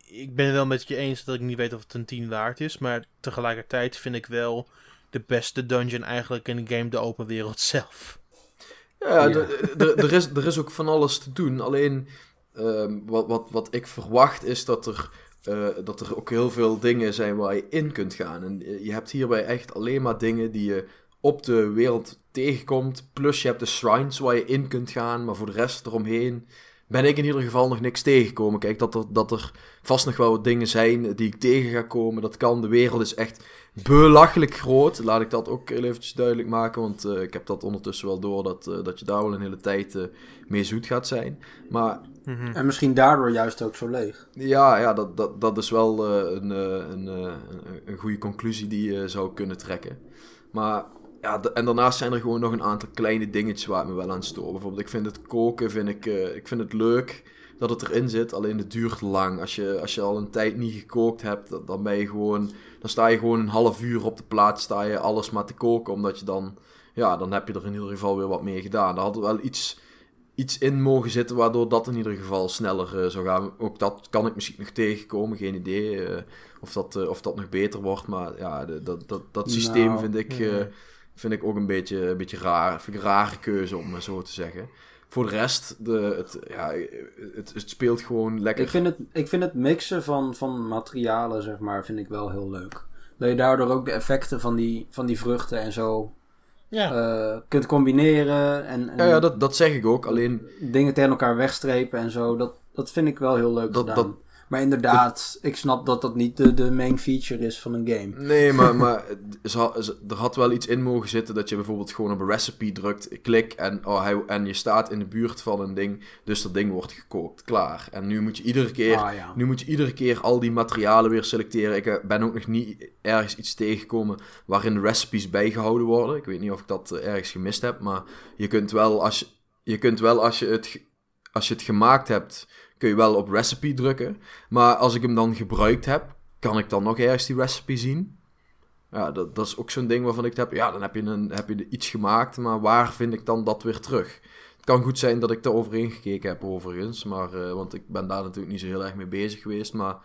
ik ben het wel met je eens dat ik niet weet of het een 10 waard is. Maar tegelijkertijd vind ik wel de beste dungeon eigenlijk in de game de open wereld zelf. Ja, ja. er is, er is ook van alles te doen. Alleen uh, wat, wat, wat ik verwacht is dat er, uh, dat er ook heel veel dingen zijn waar je in kunt gaan. En je hebt hierbij echt alleen maar dingen die je op de wereld tegenkomt. Plus je hebt de shrines waar je in kunt gaan. Maar voor de rest eromheen ben ik in ieder geval nog niks tegengekomen. Kijk, dat er, dat er vast nog wel wat dingen zijn die ik tegen ga komen. Dat kan. De wereld is echt belachelijk groot. Laat ik dat ook heel eventjes duidelijk maken. Want uh, ik heb dat ondertussen wel door dat, uh, dat je daar wel een hele tijd uh, mee zoet gaat zijn. Maar... Mm -hmm. En misschien daardoor juist ook zo leeg. Ja, ja dat, dat, dat is wel een, een, een, een goede conclusie die je zou kunnen trekken. Maar ja, en daarnaast zijn er gewoon nog een aantal kleine dingetjes waar ik me wel aan stoor. Bijvoorbeeld, ik vind het koken, vind ik, uh, ik vind het leuk dat het erin zit, alleen het duurt lang. Als je, als je al een tijd niet gekookt hebt, dan ben je gewoon, dan sta je gewoon een half uur op de plaats, sta je alles maar te koken, omdat je dan, ja, dan heb je er in ieder geval weer wat mee gedaan. Dat had wel iets iets in mogen zitten waardoor dat in ieder geval sneller eh, zou gaan. Ook dat kan ik misschien nog tegenkomen, geen idee eh, of, dat, eh, of dat nog beter wordt. Maar ja, de, dat, dat, dat systeem Nou, vind, ik. Vind ik ook een beetje, een beetje raar. Vind ik een rare keuze om maar zo te zeggen. Voor de rest, de, het, ja, het, het speelt gewoon lekker. Ik vind het, ik vind het mixen van, van materialen, zeg maar, vind ik wel heel leuk. Dat je daardoor ook de effecten van die, van die vruchten en zo Ja. eh, kunt combineren. En, en Ja, ja dat, dat zeg ik ook. Alleen dingen tegen elkaar wegstrepen en zo. Dat, dat vind ik wel heel leuk Dat- gedaan. dat- maar inderdaad, ik snap dat dat niet de, de main feature is van een game. Nee, maar, maar er had wel iets in mogen zitten dat je bijvoorbeeld gewoon op een recipe drukt, klik en, oh, hij, en je staat in de buurt van een ding, dus dat ding wordt gekookt, klaar. En nu moet je iedere keer, Ah, ja. nu moet je iedere keer al die materialen weer selecteren. Ik eh, ben ook nog niet ergens iets tegengekomen waarin recipes bijgehouden worden. Ik weet niet of ik dat eh, ergens gemist heb, maar je kunt wel als je, je, kunt wel als je het, als je het gemaakt hebt, kun je wel op recipe drukken. Maar als ik hem dan gebruikt heb, kan ik dan nog ergens die recipe zien? Ja, dat, dat is ook zo'n ding waarvan ik heb. Ja, dan heb je, een, heb je iets gemaakt, maar waar vind ik dan dat weer terug? Het kan goed zijn dat ik er overheen gekeken heb, overigens. Maar, eh, want ik ben daar natuurlijk niet zo heel erg mee bezig geweest. Maar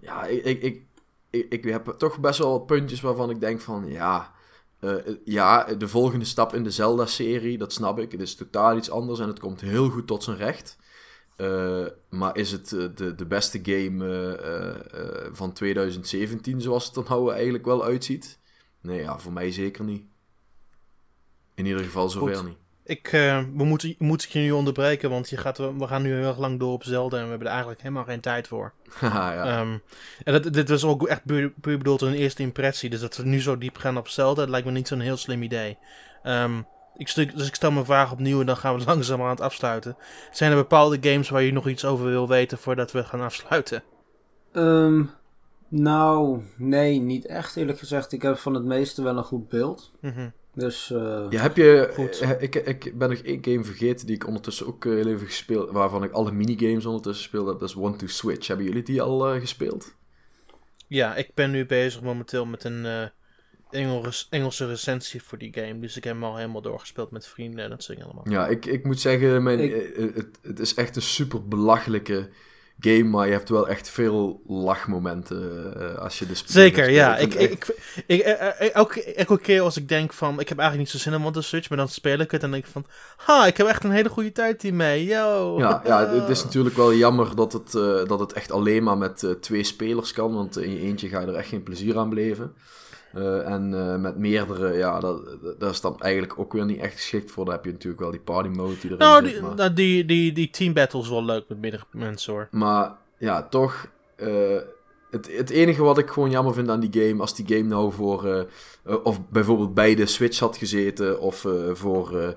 ja, ik, ik, ik, ik, heb toch best wel puntjes waarvan ik denk van ja. eh, ja, de volgende stap in de Zelda-serie, dat snap ik. Het is totaal iets anders en het komt heel goed tot zijn recht. Eh, maar is het eh, de, de beste game eh, van 2017 zoals het er nou eigenlijk wel uitziet? Nee, ja, voor mij zeker niet. In ieder geval zover Goed. niet. Ik, we moeten, moet ik je nu onderbreken, want je gaat, we gaan nu heel erg lang door op Zelda en we hebben er eigenlijk helemaal geen tijd voor. Haha, ja. Ehm, en dat, dit was ook echt puur, puur bedoeld een eerste impressie. Dus dat we nu zo diep gaan op Zelda, dat lijkt me niet zo'n heel slim idee. Ehm, ik stel, dus ik stel mijn vraag opnieuw en dan gaan we langzaam aan het afsluiten. Zijn er bepaalde games waar je nog iets over wil weten voordat we gaan afsluiten? Ehm, nou, nee, niet echt eerlijk gezegd. Ik heb van het meeste wel een goed beeld. Mhm. Dus eh, Ja, heb je... Goed. eh, Ik, ik ben nog één game vergeten die ik ondertussen ook eh, heel even gespeeld... Waarvan ik alle minigames ondertussen gespeeld heb. Dat is One to Switch. Hebben jullie die al eh, gespeeld? Ja, ik ben nu bezig momenteel met een eh, Engels, Engelse recensie voor die game. Dus ik heb hem al helemaal doorgespeeld met vrienden en dat soort dingen allemaal. Ja, ik, ik moet zeggen, mijn, Ik- eh, eh, het, het is echt een super belachelijke game, maar je hebt wel echt veel lachmomenten eh, als je de sp- Zeker, speelt. ja. Ik, echt- ik, ik, ik- elke, elke keer als ik denk van, ik heb eigenlijk niet zo zin in to Switch, maar dan speel ik het en denk ik van, ha, ik heb echt een hele goede tijd hiermee, yo. Ja, ja, het is natuurlijk wel jammer dat het, eh, dat het echt alleen maar met twee spelers kan, want in je eentje ga je er echt geen plezier aan beleven. Eh, en eh, met meerdere, ja, dat, dat- dat is dan eigenlijk ook weer niet echt geschikt voor. Dan heb je natuurlijk wel die party mode die erin Nou, zit. die, maar... nou, die, die, die team battles wel leuk met meerdere mensen hoor. Maar ja, toch. eh, het, het enige wat ik gewoon jammer vind aan die game, als die game nou voor. of bijvoorbeeld bij de Switch had gezeten, of voor,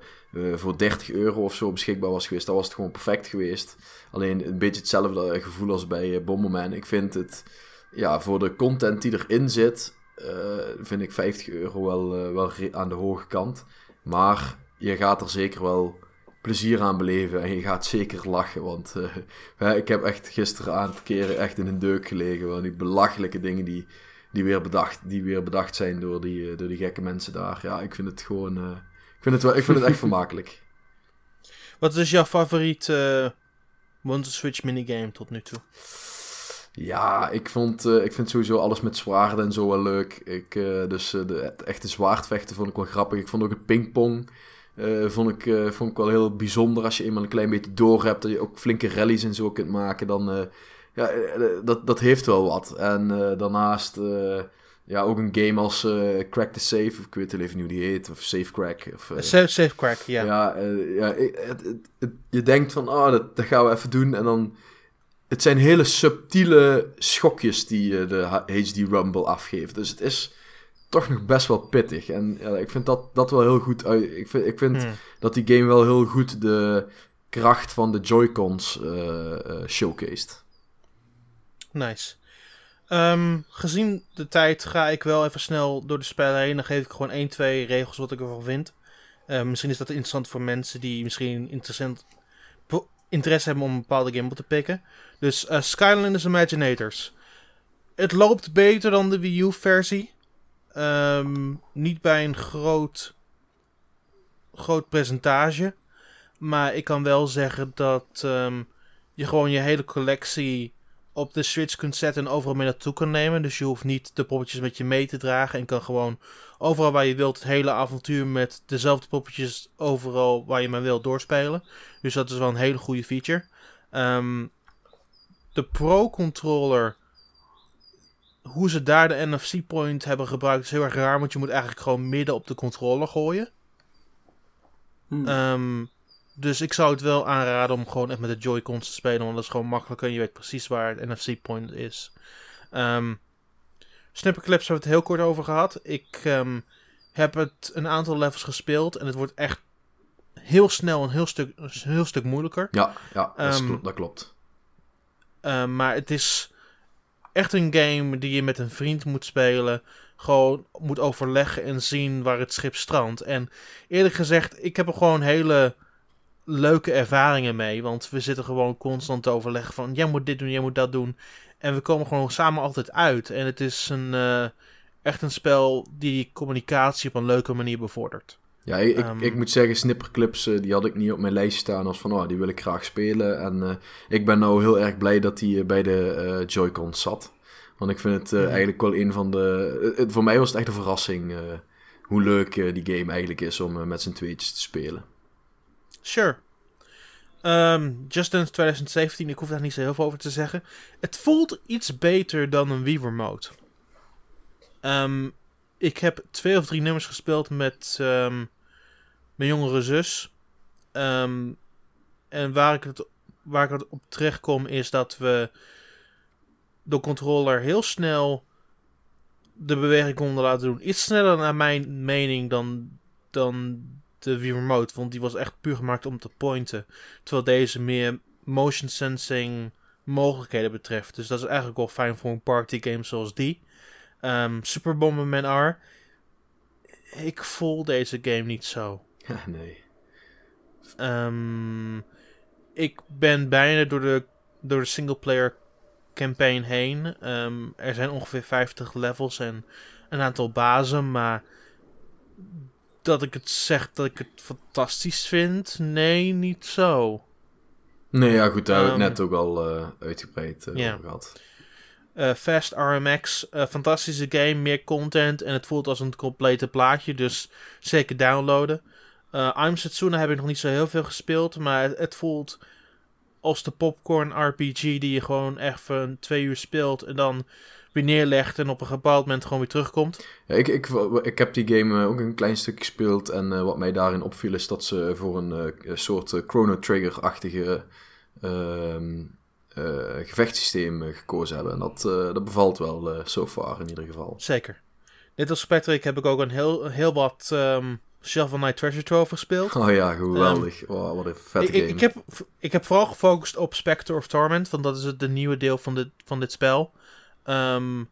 voor 30 euro of zo beschikbaar was geweest, dan was het gewoon perfect geweest. Alleen een beetje hetzelfde gevoel als bij Bomberman. Ik vind het. Ja, voor de content die erin zit, vind ik 50 euro wel, eh, wel aan de hoge kant. Maar je gaat er zeker wel plezier aan beleven en je gaat zeker lachen. Want eh, ik heb echt gisteren aan het keren echt in een deuk gelegen. Want die belachelijke dingen die, die, weer, bedacht, die weer bedacht zijn door die, eh, door die gekke mensen daar. Ja, ik vind het gewoon... eh, ik, vind het wel, ik vind het echt vermakelijk. Wat is jouw favoriet eh One to Switch minigame tot nu toe? Ja, ik, vond, eh, ik vind sowieso alles met zwaarden en zo wel leuk. Ik, eh, dus eh, de, het echte zwaardvechten vond ik wel grappig. Ik vond ook het pingpong vond, ik, vond ik wel heel bijzonder. Als je eenmaal een klein beetje door hebt, dat je ook flinke rallies en zo kunt maken, dan... ja, dat, dat heeft wel wat. En daarnaast... ja, ook een game als Crack the Safe, of ik weet heel even niet hoe die heet, of Safe Crack. Of, Safe, safe Crack, ja. ja, ja het, het, het- je denkt van, oh, dat, dat gaan we even doen. En dan... Het zijn hele subtiele schokjes die eh, de HD Rumble afgeeft. Dus het is toch nog best wel pittig. En ja, ik vind dat, dat wel heel goed uit. Ik vind, ik vind Hmm. dat die game wel heel goed de kracht van de Joy-Cons eh, showcased. Nice. Ehm, gezien de tijd ga ik wel even snel door de spellen heen. Dan geef ik gewoon 1, 2 regels wat ik ervan vind. Eh, misschien is dat interessant voor mensen die misschien interessant, interesse hebben om een bepaalde game op te pikken. Dus eh, Skylanders Imaginators. Het loopt beter dan de Wii U-versie. Ehm, niet bij een groot, groot percentage. Maar ik kan wel zeggen dat ehm, je gewoon je hele collectie op de Switch kunt zetten en overal mee naartoe kan nemen. Dus je hoeft niet de poppetjes met je mee te dragen. En kan gewoon overal waar je wilt het hele avontuur met dezelfde poppetjes overal waar je maar wilt doorspelen. Dus dat is wel een hele goede feature. Ehm, de Pro Controller, hoe ze daar de NFC point hebben gebruikt, is heel erg raar. Want je moet eigenlijk gewoon midden op de controller gooien. Hm. Ehm, dus ik zou het wel aanraden om gewoon echt met de Joy-Cons te spelen. Want dat is gewoon makkelijker en je weet precies waar het NFC-point is. Ehm Snipperclips hebben we het heel kort over gehad. Ik ehm, heb het een aantal levels gespeeld en het wordt echt heel snel een heel stuk, een heel stuk moeilijker. Ja, ja dat, is Ehm, klo- dat klopt. Ehm, maar het is echt een game die je met een vriend moet spelen. Gewoon moet overleggen en zien waar het schip strandt. En eerlijk gezegd, ik heb er gewoon hele leuke ervaringen mee. Want we zitten gewoon constant te overleggen van... Jij moet dit doen, jij moet dat doen. En we komen gewoon samen altijd uit. En het is een, eh, echt een spel die communicatie op een leuke manier bevordert. Ja, ik, ik- ehm, ik moet zeggen, snipperclips eh, die had ik niet op mijn lijst staan als van, oh, die wil ik graag spelen. En eh, ik ben nou heel erg blij dat die eh, bij de Joy-Con zat. Want ik vind het Mhm. eigenlijk wel een van de... het- voor mij was het echt een verrassing hoe leuk die game eigenlijk is om met z'n tweetjes te spelen. Sure. Ehm Just Dance 2017, ik hoef daar niet zo heel veel over te zeggen. Het voelt iets beter dan een Wii Remote. Ehm, ik heb twee of drie nummers gespeeld met mijn jongere zus. Ehm, en waar ik, het, waar ik het op terecht kom is dat we de controller heel snel de beweging konden laten doen. Iets sneller naar mijn mening dan, dan de Wii Remote. Want die was echt puur gemaakt om te pointen. Terwijl deze meer motion sensing mogelijkheden betreft. Dus dat is eigenlijk wel fijn voor een party game zoals die. Ehm Super Bomberman R. Ik voel deze game niet zo. Ja, nee. Ehm, ik ben bijna door de, door de singleplayer campaign heen. Ehm, er zijn ongeveer 50 levels en een aantal bazen, maar dat ik het zeg dat ik het fantastisch vind, nee, niet zo. Nee, ja goed, daar hebben we het Ehm, net ook al eh, uitgebreid eh, over gehad. Eh, Fast RMX, fantastische game, meer content en het voelt als een complete plaatje, dus zeker downloaden. Eh I'm Setsuna heb ik nog niet zo heel veel gespeeld, maar het, het voelt als de popcorn RPG die je gewoon even twee uur speelt en dan weer neerlegt en op een bepaald moment gewoon weer terugkomt. Ja, ik, ik, ik heb die game eh, ook een klein stuk gespeeld. En eh, wat mij daarin opviel is dat ze voor een soort Chrono Trigger-achtige ehm, eh, gevechtssysteem gekozen hebben. En dat, dat bevalt wel so far in ieder geval. Zeker. Net als Patrick heb ik ook een heel, heel wat ehm Shovel Knight Treasure Trove gespeeld. Oh ja, geweldig. Wow, wat een vette Ehm, Ik, game. ik, heb, ik heb vooral gefocust op Spectre of Torment, want dat is het de nieuwe deel van dit, van dit spel. Ehm,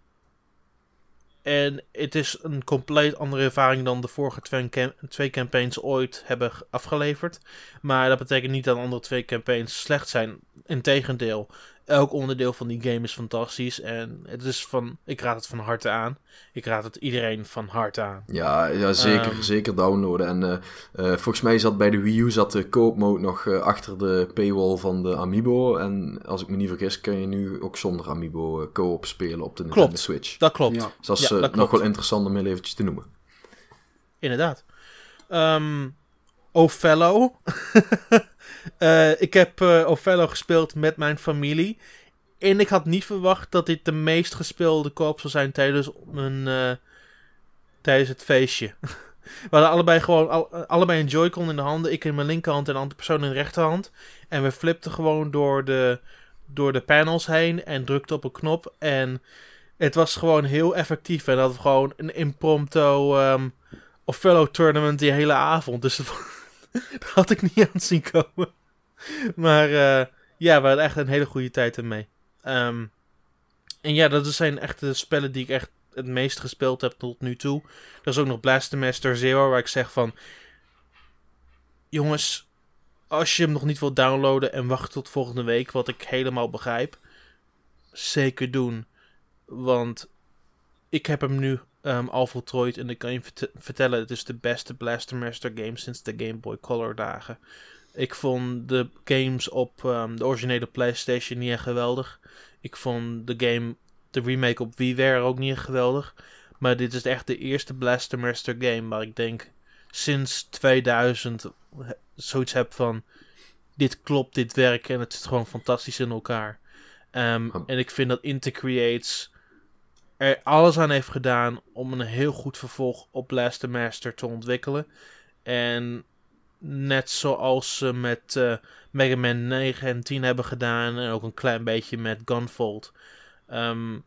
en het is een compleet andere ervaring dan de vorige twee, cam- twee campaigns ooit hebben afgeleverd. Maar dat betekent niet dat de andere twee campaigns slecht zijn. Integendeel, elk onderdeel van die game is fantastisch. En het is van, ik raad het van harte aan. Ik raad het iedereen van harte aan. Ja, ja zeker, Ehm. zeker downloaden. En eh, eh, volgens mij zat bij de Wii U zat de co-op mode nog eh, achter de paywall van de Amiibo. En als ik me niet vergis, kun je nu ook zonder Amiibo co-op spelen op de Nintendo Klopt. Switch. Dat klopt. Ja. Dus dat is Ja, dat nog klopt. wel interessant om heel eventjes te noemen. Inderdaad. Ehm Othello. Eh, ik heb Othello gespeeld met mijn familie. En ik had niet verwacht dat dit de meest gespeelde koop zou zijn tijdens, een, eh, tijdens het feestje. We hadden allebei gewoon al- allebei een Joy-Con in de handen. Ik in mijn linkerhand en de andere persoon in de rechterhand. En we flipten gewoon door de, door de panels heen en drukten op een knop. En het was gewoon heel effectief. En dat was gewoon een impromptu ehm Othello tournament die hele avond. Dus dat, dat had ik niet aan zien komen. Maar eh, ja, we hadden echt een hele goede tijd ermee. Ehm, en ja, dat zijn echt de spellen die ik echt het meest gespeeld heb tot nu toe. Er is ook nog Blaster Master Zero, waar ik zeg van... Jongens, als je hem nog niet wilt downloaden en wacht tot volgende week, wat ik helemaal begrijp, zeker doen. Want ik heb hem nu ehm, al voltooid en ik kan je vert- vertellen, het is de beste Blaster Master game sinds de Game Boy Color dagen. Ik vond de games op ehm, de originele PlayStation niet echt geweldig. Ik vond de game, de remake op WiiWare ook niet echt geweldig. Maar dit is echt de eerste Blaster Master game waar ik denk sinds 2000 he- zoiets heb van dit klopt, dit werkt en het zit gewoon fantastisch in elkaar. Ehm. En ik vind dat Intercreates er alles aan heeft gedaan om een heel goed vervolg op Blaster Master te ontwikkelen. En net zoals ze met eh, Mega Man 9 en 10 hebben gedaan, en ook een klein beetje met Gunvolt, ehm,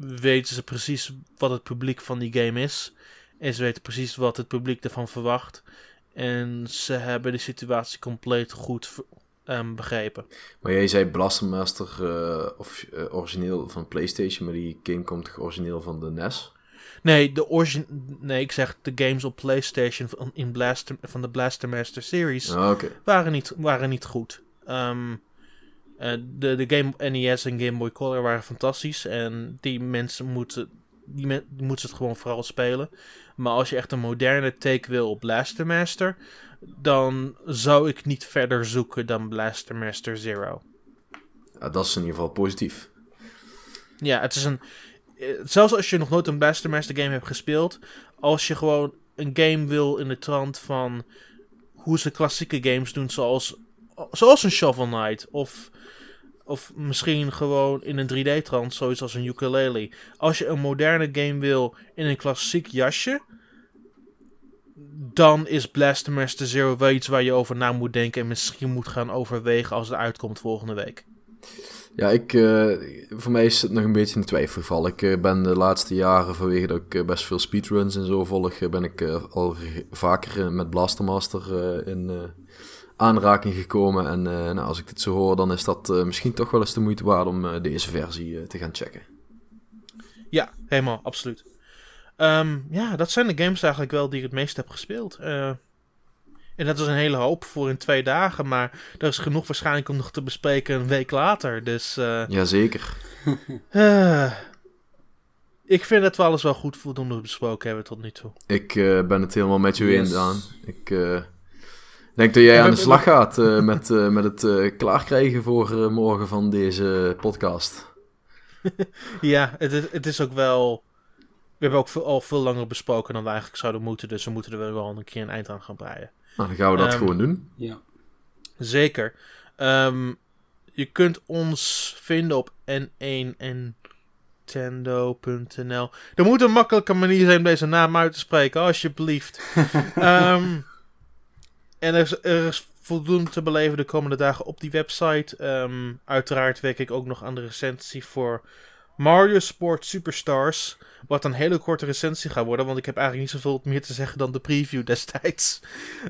weten ze precies wat het publiek van die game is. En ze weten precies wat het publiek ervan verwacht. En ze hebben de situatie compleet goed ehm, begrepen. Maar jij zei Blaster Master eh, of, eh, origineel van PlayStation, maar die game komt toch origineel van de NES? Nee, de origin nee, ik zeg de games op PlayStation van, in Blaster, van de Blaster Master Series Ah, waren, niet, waren niet goed. Ehm, eh, de, de game NES en Game Boy Color waren fantastisch. En die mensen moeten, die, men, die moeten het gewoon vooral spelen. Maar als je echt een moderne take wil op Blaster Master, dan zou ik niet verder zoeken dan Blaster Master Zero. Ja, dat is in ieder geval positief. Ja, het is een. eh, Zelfs als je nog nooit een Blaster Master game hebt gespeeld. Als je gewoon een game wil in de trant van. hoe ze klassieke games doen, zoals. zoals een Shovel Knight. Of. Of misschien gewoon in een 3D-trant, zoiets als een ukulele. Als je een moderne game wil in een klassiek jasje. Dan is Blaster Master Zero wel iets waar je over na moet denken. En misschien moet gaan overwegen als het uitkomt volgende week. Ja, ik, eh, voor mij is het nog een beetje een twijfelgeval. Ik eh, ben de laatste jaren, vanwege dat ik eh, best veel speedruns en zo volg, ben ik al vaker met Blaster Master eh, in aanraking gekomen. En nou, als ik dit zo hoor, dan is dat misschien toch wel eens de moeite waard om deze versie te gaan checken. Ja, helemaal, absoluut. Ehm, ja, dat zijn de games eigenlijk wel die ik het meest heb gespeeld. Eh, en dat is een hele hoop voor in twee dagen, maar er is genoeg waarschijnlijk om nog te bespreken een week later. Dus eh, Jazeker. eh, ik vind dat we alles wel goed voldoende besproken hebben tot nu toe. Ik eh, ben het helemaal met je Yes. eens, Daan. Ik eh, denk dat jij En aan de slag gaat eh, met, eh, met het eh, klaarkrijgen voor eh, morgen van deze podcast. Ja, het is, het is ook wel. We hebben ook veel, al veel langer besproken dan we eigenlijk zouden moeten, dus we moeten er wel een keer een eind aan gaan breien. Nou, dan gaan we dat Ehm, gewoon doen. Ja. Zeker. Ehm, je kunt ons vinden op n1nintendo.nl. Er moet een makkelijke manier zijn om deze naam uit te spreken, alsjeblieft. Ehm, en er is, er is voldoende te beleven de komende dagen op die website. Ehm, uiteraard werk ik ook nog aan de recensie voor Mario Sport Superstars. Wat een hele korte recensie gaat worden, want ik heb eigenlijk niet zoveel meer te zeggen dan de preview destijds.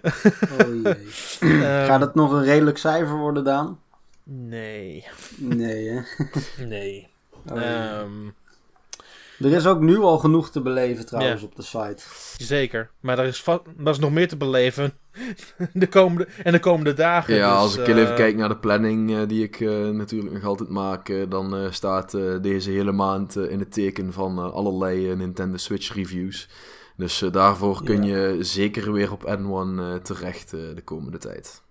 Oh jee. Ehm, Gaat het nog een redelijk cijfer worden, Daan? Nee. Nee, hè? Nee. Oh. Er is ook nu al genoeg te beleven trouwens Ja. op de site. zeker. Maar er is, er nog meer te beleven. de komende, en de komende dagen. Ja, dus, als ik even eh, kijk naar de planning eh, die ik eh, natuurlijk nog altijd maak, dan eh, staat eh, deze hele maand in het teken van allerlei Nintendo Switch reviews. Dus daarvoor kun Ja. je zeker weer op N1 eh, terecht de komende tijd.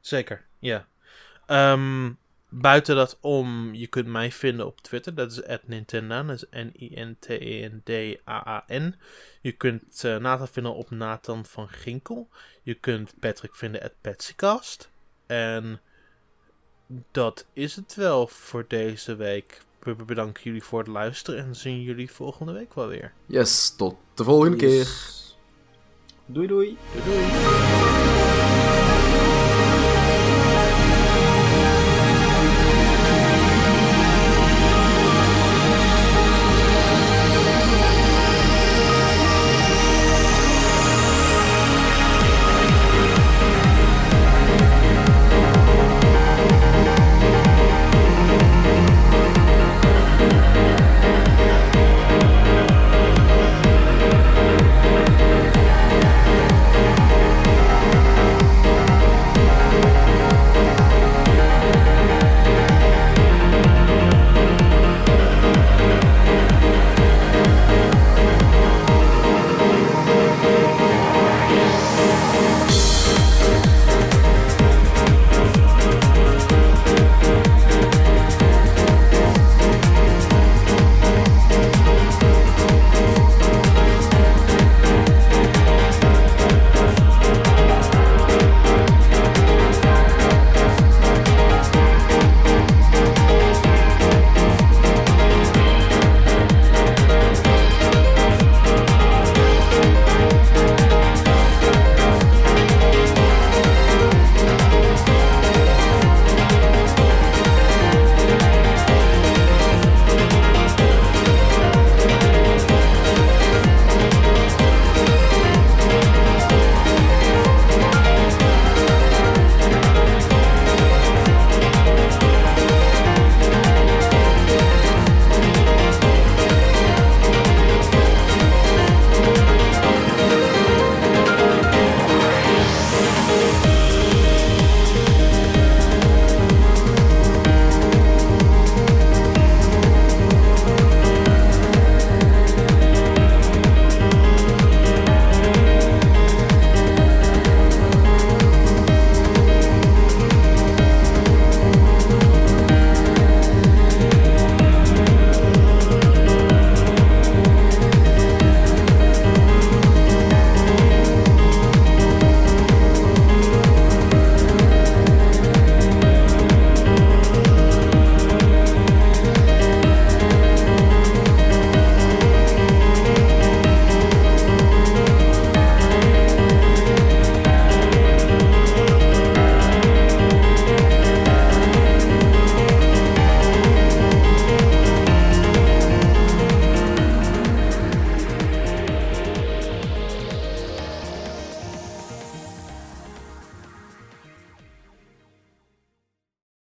Zeker, ja. Ehm, buiten dat om, je kunt mij vinden op Twitter. Dat is @nintendaan. Dat is N-I-N-T-E-N-D-A-A-N. Je kunt eh, Nathan vinden op Nathan van Ginkel. Je kunt Patrick vinden at Patsycast. En dat is het wel voor deze week. We bedanken jullie voor het luisteren en zien jullie volgende week wel weer. Yes, tot de volgende keer. Doei doei. Doei doei!